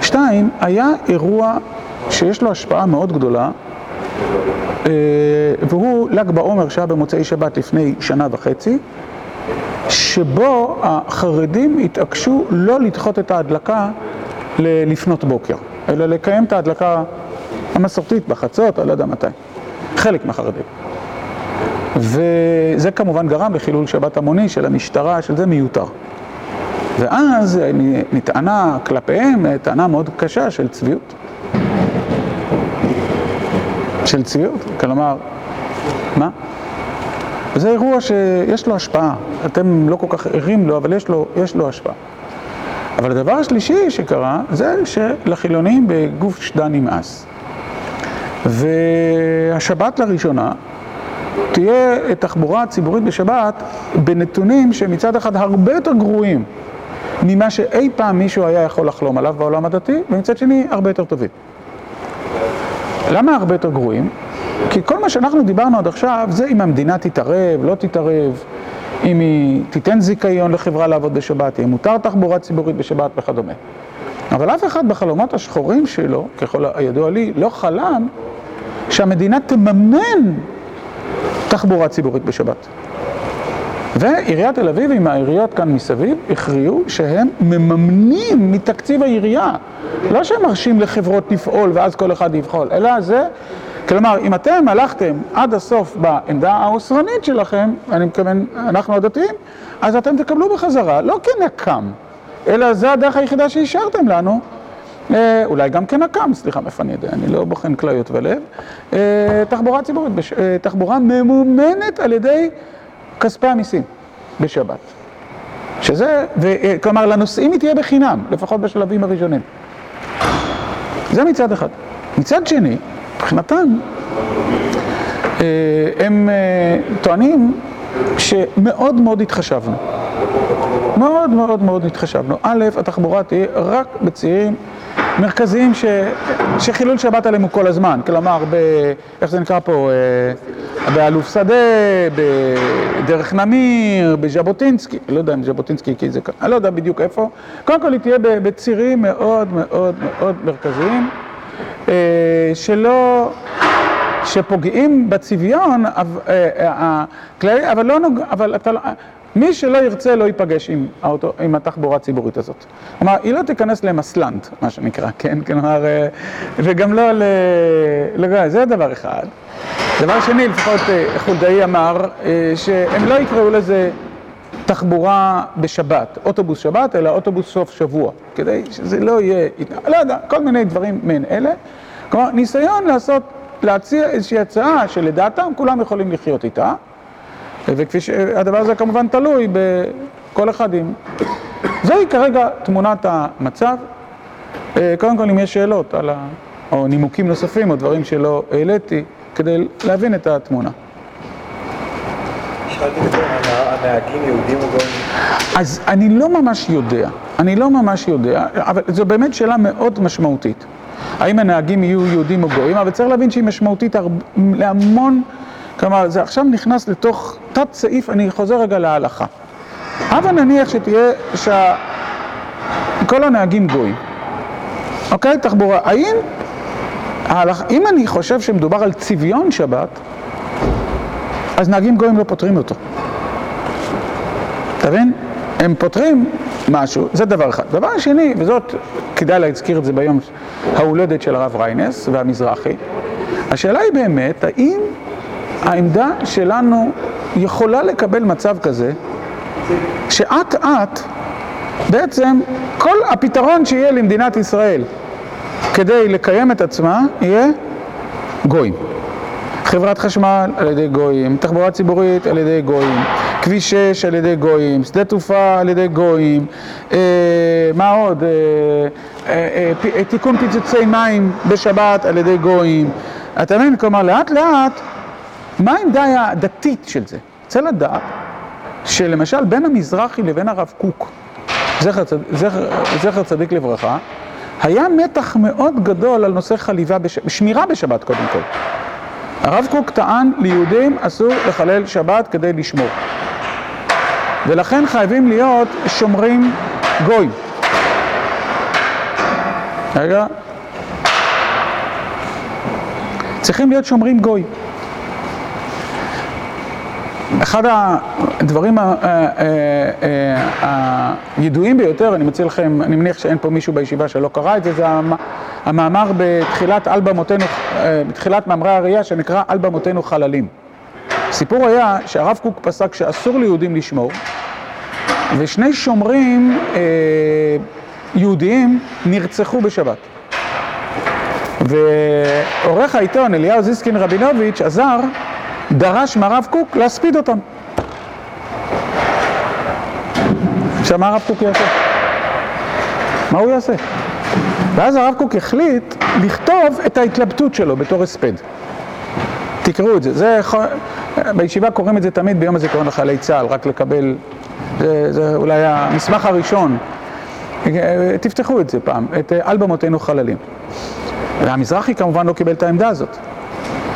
שתיים, היה אירוע שיש לו השפעה מאוד גדולה, והוא ל"ג בעומר שהיה במוצאי שבת לפני שנה וחצי, שבו החרדים התעקשו לא לדחות את ההדלקה לפנות בוקר, אלא לקיים את ההדלקה המסורתית בחצות, אני לא יודע מתי. חלק מהחרדים. וזה כמובן גרם לחילול שבת המוני של המשטרה, של זה מיותר. ואז נטענה כלפיהם טענה מאוד קשה של צביעות. של צביעות, כלומר, מה? זה אירוע שיש לו השפעה, אתם לא כל כך ערים לו, אבל יש לו, יש לו השפעה. אבל הדבר השלישי שקרה, זה שלחילונים בגוף שדה נמאס. והשבת לראשונה תהיה תחבורה ציבורית בשבת בנתונים שמצד אחד הרבה יותר גרועים ממה שאי פעם מישהו היה יכול לחלום עליו בעולם הדתי, ומצד שני הרבה יותר טובים. למה הרבה יותר גרועים? כי כל מה שאנחנו דיברנו עד עכשיו זה אם המדינה תתערב, לא תתערב, אם היא תיתן זיכיון לחברה לעבוד בשבת, אם מותר תחבורה ציבורית בשבת וכדומה. אבל אף אחד בחלומות השחורים שלו, ככל הידוע לי, לא חלם שהמדינה תממן תחבורה ציבורית בשבת. ועיריית תל אביב עם העיריות כאן מסביב הכריעו שהם מממנים מתקציב העירייה. לא שהם מרשים לחברות לפעול ואז כל אחד יבחול, אלא זה, כלומר, אם אתם הלכתם עד הסוף בעמדה האוסרנית שלכם, אני מתכוון, אנחנו הדתיים, אז אתם תקבלו בחזרה, לא כנקם, אלא זה הדרך היחידה שהשארתם לנו, אה, אולי גם כנקם, סליחה, מאיפה אני יודע, אני לא בוחן כליות ולב, אה, תחבורה ציבורית, אה, תחבורה ממומנת על ידי כספי המיסים בשבת. שזה, כלומר, לנוסעים היא תהיה בחינם, לפחות בשלבים הראשונים. זה מצד אחד. מצד שני, מבחינתם, הם טוענים שמאוד מאוד התחשבנו. מאוד מאוד מאוד התחשבנו. א', התחבורה תהיה רק בצירים מרכזיים. שחילול שבת עליהם הוא כל הזמן, כלומר. איך זה נקרא פה, באלוף שדה, בדרך נמיר, בז'בוטינסקי, לא יודע אם ז'בוטינסקי כי זה, אני לא יודע בדיוק איפה, קודם כל היא תהיה בצירים מאוד מאוד מאוד מרכזיים, שלא, שפוגעים בצביון הכללי, אבל לא נוג... אבל אתה לא... מי שלא ירצה לא ייפגש עם, האוטו, עם התחבורה הציבורית הזאת. כלומר, היא לא תיכנס למסלנט, מה שנקרא, [laughs] כן? כלומר, וגם לא ל... לגבי, זה דבר אחד. דבר שני, לפחות חולדאי אמר, שהם לא יקראו לזה תחבורה בשבת, אוטובוס שבת, אלא אוטובוס סוף שבוע, כדי שזה לא יהיה, לא יודע, כל מיני דברים מעין אלה. כלומר, ניסיון לעשות, להציע איזושהי הצעה שלדעתם כולם יכולים לחיות איתה. וכפי שהדבר הזה כמובן תלוי בכל אחד עם... זוהי כרגע תמונת המצב. קודם כל אם יש שאלות על ה... או נימוקים נוספים או דברים שלא העליתי כדי להבין את התמונה. אז אני לא ממש יודע, אני לא ממש יודע, אבל זו באמת שאלה מאוד משמעותית. האם הנהגים יהיו יהודים או גויים, אבל צריך להבין שהיא משמעותית להמון... כלומר, זה עכשיו נכנס לתוך תת סעיף, אני חוזר רגע להלכה. הבה נניח שתהיה, שכל הנהגים גויים, אוקיי? תחבורה. האם. אם אני חושב שמדובר על צביון שבת, אז נהגים גויים לא פותרים אותו. אתה מבין? הם פותרים משהו, זה דבר אחד. דבר שני, וזאת, כדאי להזכיר את זה ביום ההולדת של הרב ריינס והמזרחי, השאלה היא באמת, האם העמדה שלנו יכולה לקבל מצב כזה, שאט אט בעצם כל הפתרון שיהיה למדינת ישראל כדי לקיים את עצמה יהיה גויים. חברת חשמל על ידי גויים, תחבורה ציבורית על ידי גויים, כביש 6 על ידי גויים, שדה תעופה על ידי גויים, אה, מה עוד? אה, אה, אה, תיקון פיצוצי מים בשבת על ידי גויים. אתה מבין? כלומר, לאט לאט, מה העמדה הדתית של זה? רוצה לדעת שלמשל בין המזרחי לבין הרב קוק, זכר. זכר, זכר צדיק לברכה, היה מתח מאוד גדול על נושא חליבה, בש... שמירה בשבת קודם כל. הרב קוק טען ליהודים אסור לחלל שבת כדי לשמור. ולכן חייבים להיות שומרים גוי. רגע. צריכים להיות שומרים גוי. אחד הדברים הידועים ביותר, אני מציע לכם, אני מניח שאין פה מישהו בישיבה שלא קרא את זה, זה המאמר בתחילת אלבמותינו, בתחילת מאמרי הראייה שנקרא אלבמותינו חללים. הסיפור היה שהרב קוק פסק שאסור ליהודים לשמור, ושני שומרים יהודיים נרצחו בשבת. ועורך העיתון אליהו זיסקין רבינוביץ' עזר דרש מהרב קוק להספיד אותם. עכשיו מה הרב קוק יעשה? מה הוא יעשה? ואז הרב קוק החליט לכתוב את ההתלבטות שלו בתור הספד. תקראו את זה, זה בישיבה קוראים את זה תמיד ביום הזיכרון לחיילי צה"ל, רק לקבל, זה, זה אולי המסמך הראשון, תפתחו את זה פעם, את אלבמותינו חללים. והמזרחי כמובן לא קיבל את העמדה הזאת.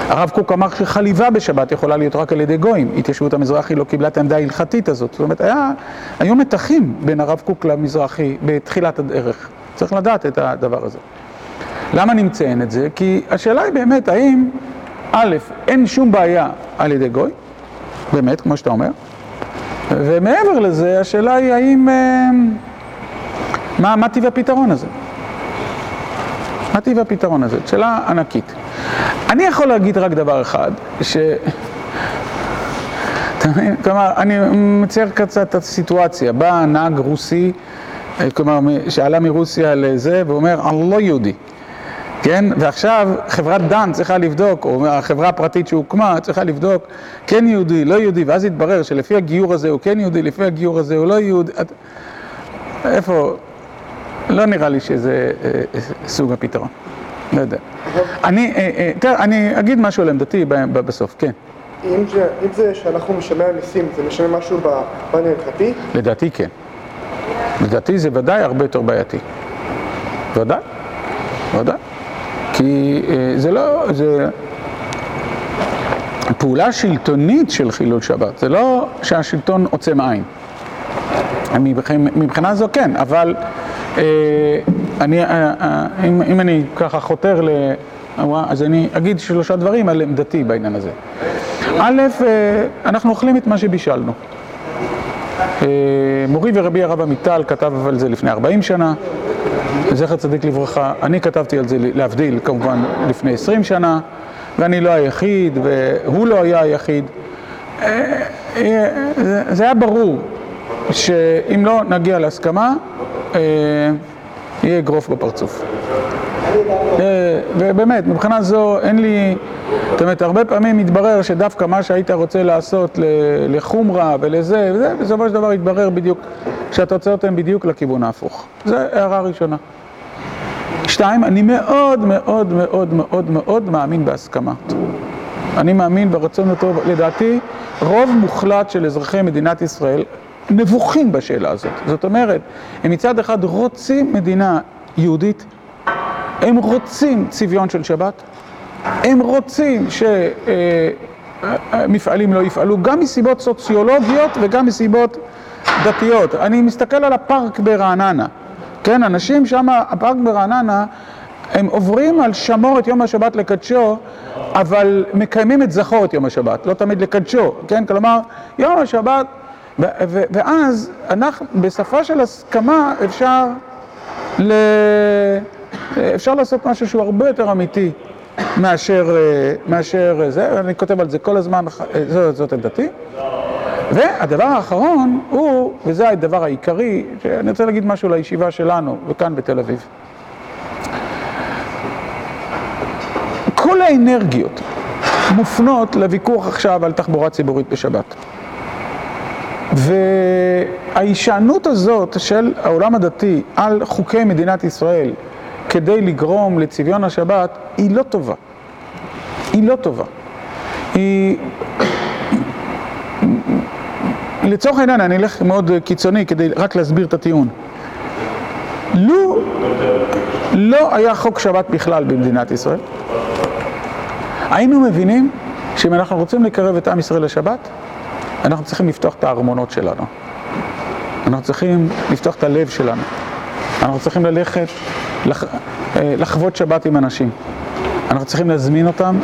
הרב קוק אמר שחליבה בשבת יכולה להיות רק על ידי גויים, התיישבות המזרחי לא קיבלה את העמדה ההלכתית הזאת, זאת אומרת, היה, היו מתחים בין הרב קוק למזרחי בתחילת הדרך, צריך לדעת את הדבר הזה. למה אני מציין את זה? כי השאלה היא באמת, האם, א', אין שום בעיה על ידי גוי, באמת, כמו שאתה אומר, ומעבר לזה, השאלה היא האם, מה, מה טיב הפתרון הזה? מה טיב הפתרון הזה? שאלה ענקית. אני יכול להגיד רק דבר אחד, ש... כלומר, אני מצייר קצת את הסיטואציה, בא נהג רוסי, כלומר, שעלה מרוסיה לזה, ואומר, אני לא יהודי, כן? ועכשיו חברת דן צריכה לבדוק, או החברה הפרטית שהוקמה צריכה לבדוק, כן יהודי, לא יהודי, ואז יתברר שלפי הגיור הזה הוא כן יהודי, לפי הגיור הזה הוא לא יהודי, איפה? לא נראה לי שזה סוג הפתרון. לא יודע. אני, תראה, אני אגיד משהו על עמדתי בסוף, כן. אם זה שאנחנו משלמי המיסים, זה משנה משהו בפן ההלכתי? לדעתי כן. לדעתי זה ודאי הרבה יותר בעייתי. ודאי, ודאי. כי זה לא, זה פעולה שלטונית של חילול שבת, זה לא שהשלטון עוצם עין. מבחינה זו כן, אבל אני, אם, אם אני ככה חותר ל... אז אני אגיד שלושה דברים על עמדתי בעניין הזה. א', אנחנו אוכלים את מה שבישלנו. מורי ורבי הרב עמיטל כתב על זה לפני 40 שנה, זכר צדיק לברכה, אני כתבתי על זה להבדיל כמובן לפני 20 שנה, ואני לא היחיד, והוא לא היה היחיד. זה היה ברור שאם לא נגיע להסכמה, יהיה אגרוף בפרצוף. ובאמת, מבחינה זו אין לי, זאת אומרת, הרבה פעמים מתברר שדווקא מה שהיית רוצה לעשות לחומרה ולזה, וזה, בסופו של דבר יתברר בדיוק, שהתוצאות הן בדיוק לכיוון ההפוך. זו הערה ראשונה. שתיים, אני מאוד מאוד מאוד מאוד מאוד מאמין בהסכמה. אני מאמין ברצון הטוב, לדעתי, רוב מוחלט של אזרחי מדינת ישראל נבוכים בשאלה הזאת. זאת אומרת, הם מצד אחד רוצים מדינה יהודית, הם רוצים צביון של שבת, הם רוצים שמפעלים לא יפעלו, גם מסיבות סוציולוגיות וגם מסיבות דתיות. אני מסתכל על הפארק ברעננה, כן, אנשים שם, הפארק ברעננה, הם עוברים על שמור את יום השבת לקדשו, אבל מקיימים את זכור את יום השבת, לא תמיד לקדשו, כן? כלומר, יום השבת, ואז אנחנו, בשפה של הסכמה אפשר ל... אפשר לעשות משהו שהוא הרבה יותר אמיתי מאשר, אה, מאשר זה, אני כותב על זה כל הזמן, אה, זאת, זאת עמדתי. והדבר האחרון הוא, וזה הדבר העיקרי, שאני רוצה להגיד משהו לישיבה שלנו, וכאן בתל אביב. כל האנרגיות מופנות לוויכוח עכשיו על תחבורה ציבורית בשבת. וההישענות הזאת של העולם הדתי על חוקי מדינת ישראל כדי לגרום לצביון השבת היא לא טובה. היא לא טובה. היא... לצורך העניין, אני אלך מאוד קיצוני כדי רק להסביר את הטיעון. לו לא היה חוק שבת בכלל במדינת ישראל, היינו מבינים שאם אנחנו רוצים לקרב את עם ישראל לשבת, אנחנו צריכים לפתוח את הארמונות שלנו. אנחנו צריכים לפתוח את הלב שלנו. אנחנו צריכים ללכת, לח... לחוות שבת עם אנשים. אנחנו צריכים להזמין אותם,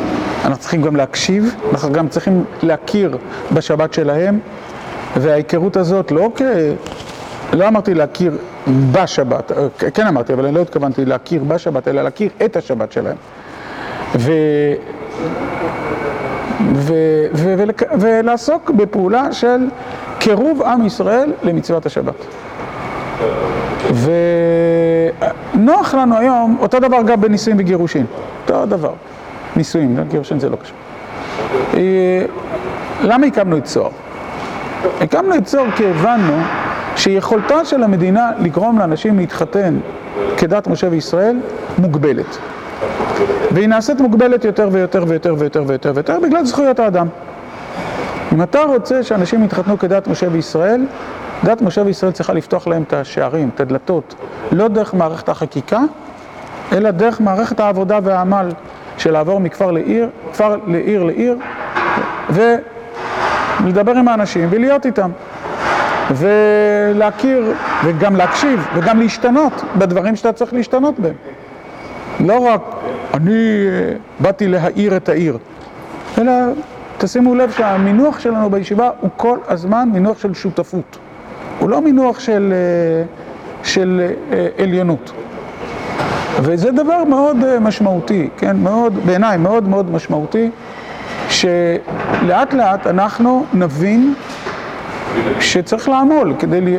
אנחנו צריכים גם להקשיב, אנחנו גם צריכים להכיר בשבת שלהם, וההיכרות הזאת לא כ... לא אמרתי להכיר בשבת, כן אמרתי, אבל אני לא התכוונתי להכיר בשבת, אלא להכיר את השבת שלהם. ו... ולעסוק בפעולה של קירוב עם ישראל למצוות השבת. ונוח לנו היום, אותו דבר גם בנישואים וגירושין, אותו דבר, נישואים, גירושין זה לא קשור. למה הקמנו את צוהר? הקמנו את צוהר כי הבנו שיכולתה של המדינה לגרום לאנשים להתחתן כדת משה וישראל מוגבלת. והיא נעשית מוגבלת יותר ויותר ויותר ויותר ויותר ויותר בגלל זכויות האדם. אם אתה רוצה שאנשים יתחתנו כדת משה וישראל, דת משה וישראל צריכה לפתוח להם את השערים, את הדלתות, לא דרך מערכת החקיקה, אלא דרך מערכת העבודה והעמל של לעבור מכפר לעיר, כפר לעיר לעיר, ולדבר עם האנשים ולהיות איתם. ולהכיר, וגם להקשיב, וגם להשתנות בדברים שאתה צריך להשתנות בהם. לא רק אני באתי להאיר את העיר, אלא תשימו לב שהמינוח שלנו בישיבה הוא כל הזמן מינוח של שותפות. הוא לא מינוח של, של עליונות. וזה דבר מאוד משמעותי, כן? מאוד, בעיניי מאוד מאוד משמעותי, שלאט לאט אנחנו נבין שצריך לעמול כדי, ל...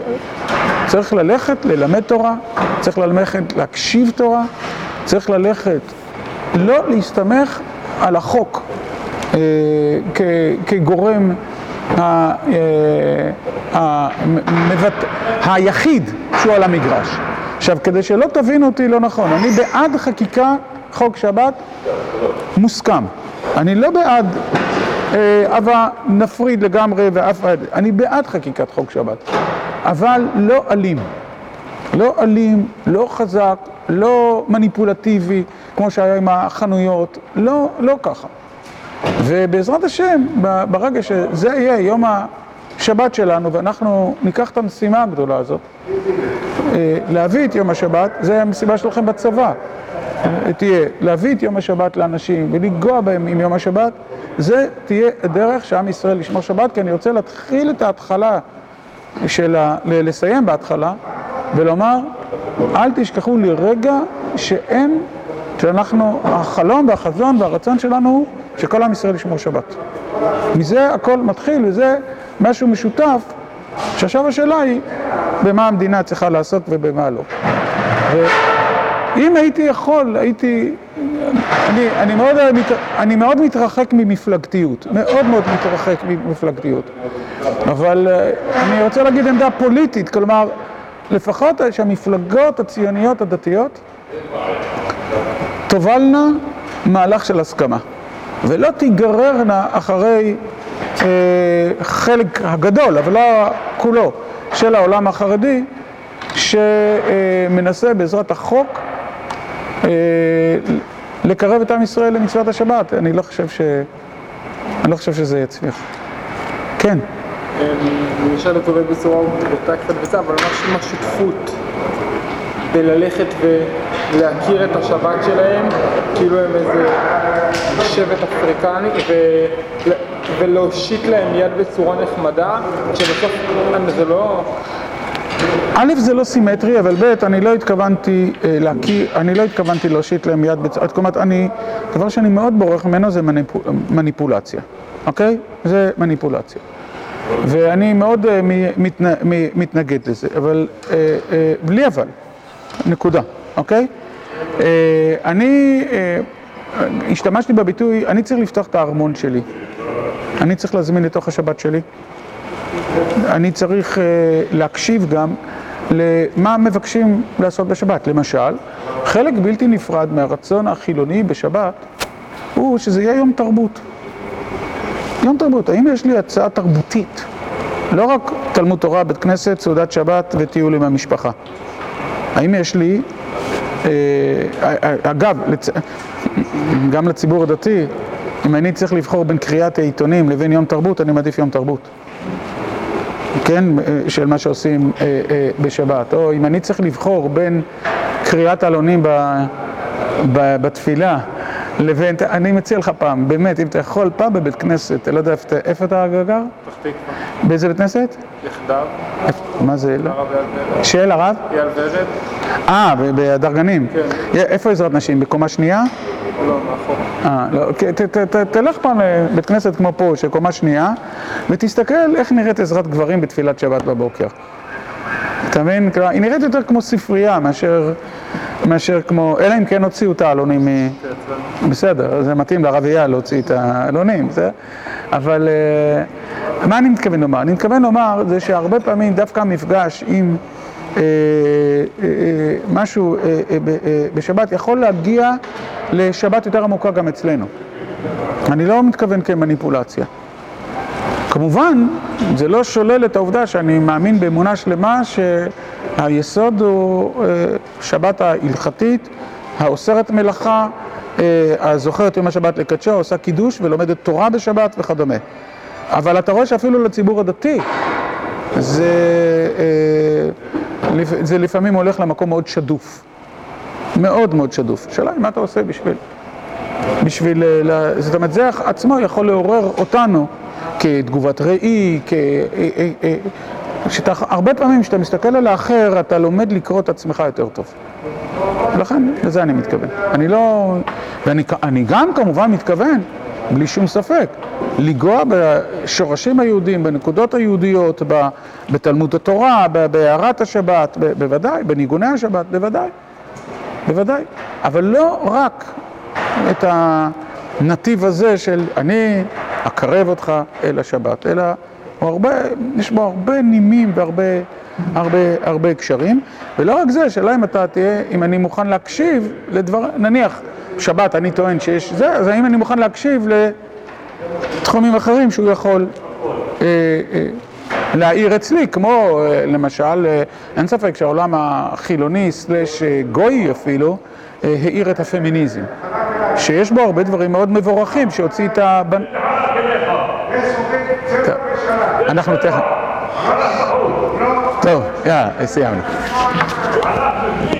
צריך ללכת ללמד תורה, צריך ללכת להקשיב תורה, צריך ללכת לא להסתמך על החוק אה. כגורם. אה. היחיד שהוא על המגרש. עכשיו, כדי שלא תבינו אותי לא נכון, אני בעד חקיקה חוק שבת מוסכם. אני לא בעד הבה נפריד לגמרי ואף אחד, אני בעד חקיקת חוק שבת, אבל לא אלים, לא אלים, לא חזק, לא מניפולטיבי, כמו שהיה עם החנויות, לא, לא ככה. ובעזרת השם, ברגע שזה יהיה יום השבת שלנו, ואנחנו ניקח את המשימה הגדולה הזאת, להביא את יום השבת, זה המשימה שלכם בצבא. תהיה להביא את יום השבת לאנשים ולגוע בהם עם יום השבת, זה תהיה הדרך שעם ישראל לשמור שבת, כי אני רוצה להתחיל את ההתחלה של ה... לסיים בהתחלה ולומר, אל תשכחו לרגע שאין, שאנחנו, החלום והחזון והרצון שלנו הוא שכל עם ישראל ישמור שבת. מזה הכל מתחיל וזה משהו משותף, שעכשיו השאלה היא במה המדינה צריכה לעסוק ובמה לא. ו... אם הייתי יכול, הייתי... אני, אני, מאוד, אני מאוד מתרחק ממפלגתיות, מאוד מאוד מתרחק ממפלגתיות. אבל אני רוצה להגיד עמדה פוליטית, כלומר, לפחות שהמפלגות הציוניות הדתיות תובלנה מהלך של הסכמה, ולא תיגררנה אחרי אה, חלק הגדול, אבל לא כולו, של העולם החרדי, שמנסה בעזרת החוק לקרב את עם ישראל למצוות השבת, אני לא חושב ש... אני לא חושב שזה יצליח. כן. אני אשאל את אולי בצורה בוטה קצת וזה, אבל ממש עם השותפות בללכת ולהכיר את השבת שלהם, כאילו הם איזה שבט אפריקני, ול- ולהושיט להם יד בצורה נחמדה, שבסוף זה לא... א', זה לא סימטרי, אבל ב', אני לא התכוונתי אה, להכיר, אני לא התכוונתי להושיט להם יד זאת אומרת, אני, דבר שאני מאוד בורח ממנו זה מניפול, מניפולציה, אוקיי? זה מניפולציה. ואני מאוד אה, מתנגד לזה, אבל, אה, אה, בלי אבל, נקודה, אוקיי? אה, אני אה, השתמשתי בביטוי, אני צריך לפתוח את הארמון שלי. אני צריך להזמין לתוך השבת שלי. אני צריך uh, להקשיב גם למה מבקשים לעשות בשבת. למשל, חלק בלתי נפרד מהרצון החילוני בשבת הוא שזה יהיה יום תרבות. יום תרבות, האם יש לי הצעה תרבותית? לא רק תלמוד תורה, בית כנסת, סעודת שבת וטיול עם המשפחה. האם יש לי, אה, אגב, לצ... גם לציבור הדתי, אם אני צריך לבחור בין קריאת העיתונים לבין יום תרבות, אני מעדיף יום תרבות. כן, של מה שעושים אה, אה, בשבת, או אם אני צריך לבחור בין קריאת עלונים בתפילה לבין, אני מציע לך פעם, באמת, אם אתה יכול, פעם בבית כנסת, לא יודע איפה, אתה גר? פתח תקווה, באיזה בית כנסת? יחדיו, מה זה? לא? הרב אייל ורד. של הרב? אייל ורד? אה, בדרגנים. כן. איפה עזרת נשים? בקומה שנייה? לא, מאחור. אה, לא, ת- תלך פעם לבית כנסת כמו פה, של קומה שנייה, ותסתכל איך נראית עזרת גברים בתפילת שבת בבוקר. אתה מבין? כלומר, היא נראית יותר כמו ספרייה מאשר, מאשר כמו, אלא אם כן הוציאו את העלונים מ... בסדר, זה מתאים לרב אייל להוציא את העלונים, זה... אבל אה, מה אני מתכוון לומר? אני מתכוון לומר זה שהרבה פעמים דווקא המפגש עם אה, אה, משהו בשבת יכול להגיע לשבת יותר עמוקה גם אצלנו. אני לא מתכוון כמניפולציה. כמובן, זה לא שולל את העובדה שאני מאמין באמונה שלמה שהיסוד הוא אה, שבת ההלכתית, האוסרת מלאכה, אה, הזוכרת יום השבת לקדשו, עושה קידוש ולומדת תורה בשבת וכדומה. אבל אתה רואה שאפילו לציבור הדתי זה, אה, זה לפעמים הולך למקום מאוד שדוף. מאוד מאוד שדוף. השאלה היא מה אתה עושה בשביל... בשביל, זאת אומרת, זה עצמו יכול לעורר אותנו כתגובת ראי, כ... שאתה, הרבה פעמים כשאתה מסתכל על האחר, אתה לומד לקרוא את עצמך יותר טוב. לכן, לזה אני מתכוון. אני לא... ואני אני גם כמובן מתכוון, בלי שום ספק, לנגוע בשורשים היהודיים, בנקודות היהודיות, ב- בתלמוד התורה, בהערת השבת, ב- בוודאי, בניגוני השבת, בוודאי. בוודאי. אבל לא רק את הנתיב הזה של אני אקרב אותך אל השבת, אלא יש בו הרבה נימים והרבה הרבה, הרבה קשרים, ולא רק זה, שאלה אם אתה תהיה, אם אני מוכן להקשיב לדבר, נניח, שבת אני טוען שיש זה, אז האם אני מוכן להקשיב לתחומים אחרים שהוא יכול אה, אה, להעיר אצלי, כמו אה, למשל, אה, אין ספק שהעולם החילוני סלש אה, גוי אפילו, אה, האיר את הפמיניזם, שיש בו הרבה דברים מאוד מבורכים שהוציא את הבנ... אנחנו תכף... טוב, יאללה, סיימנו.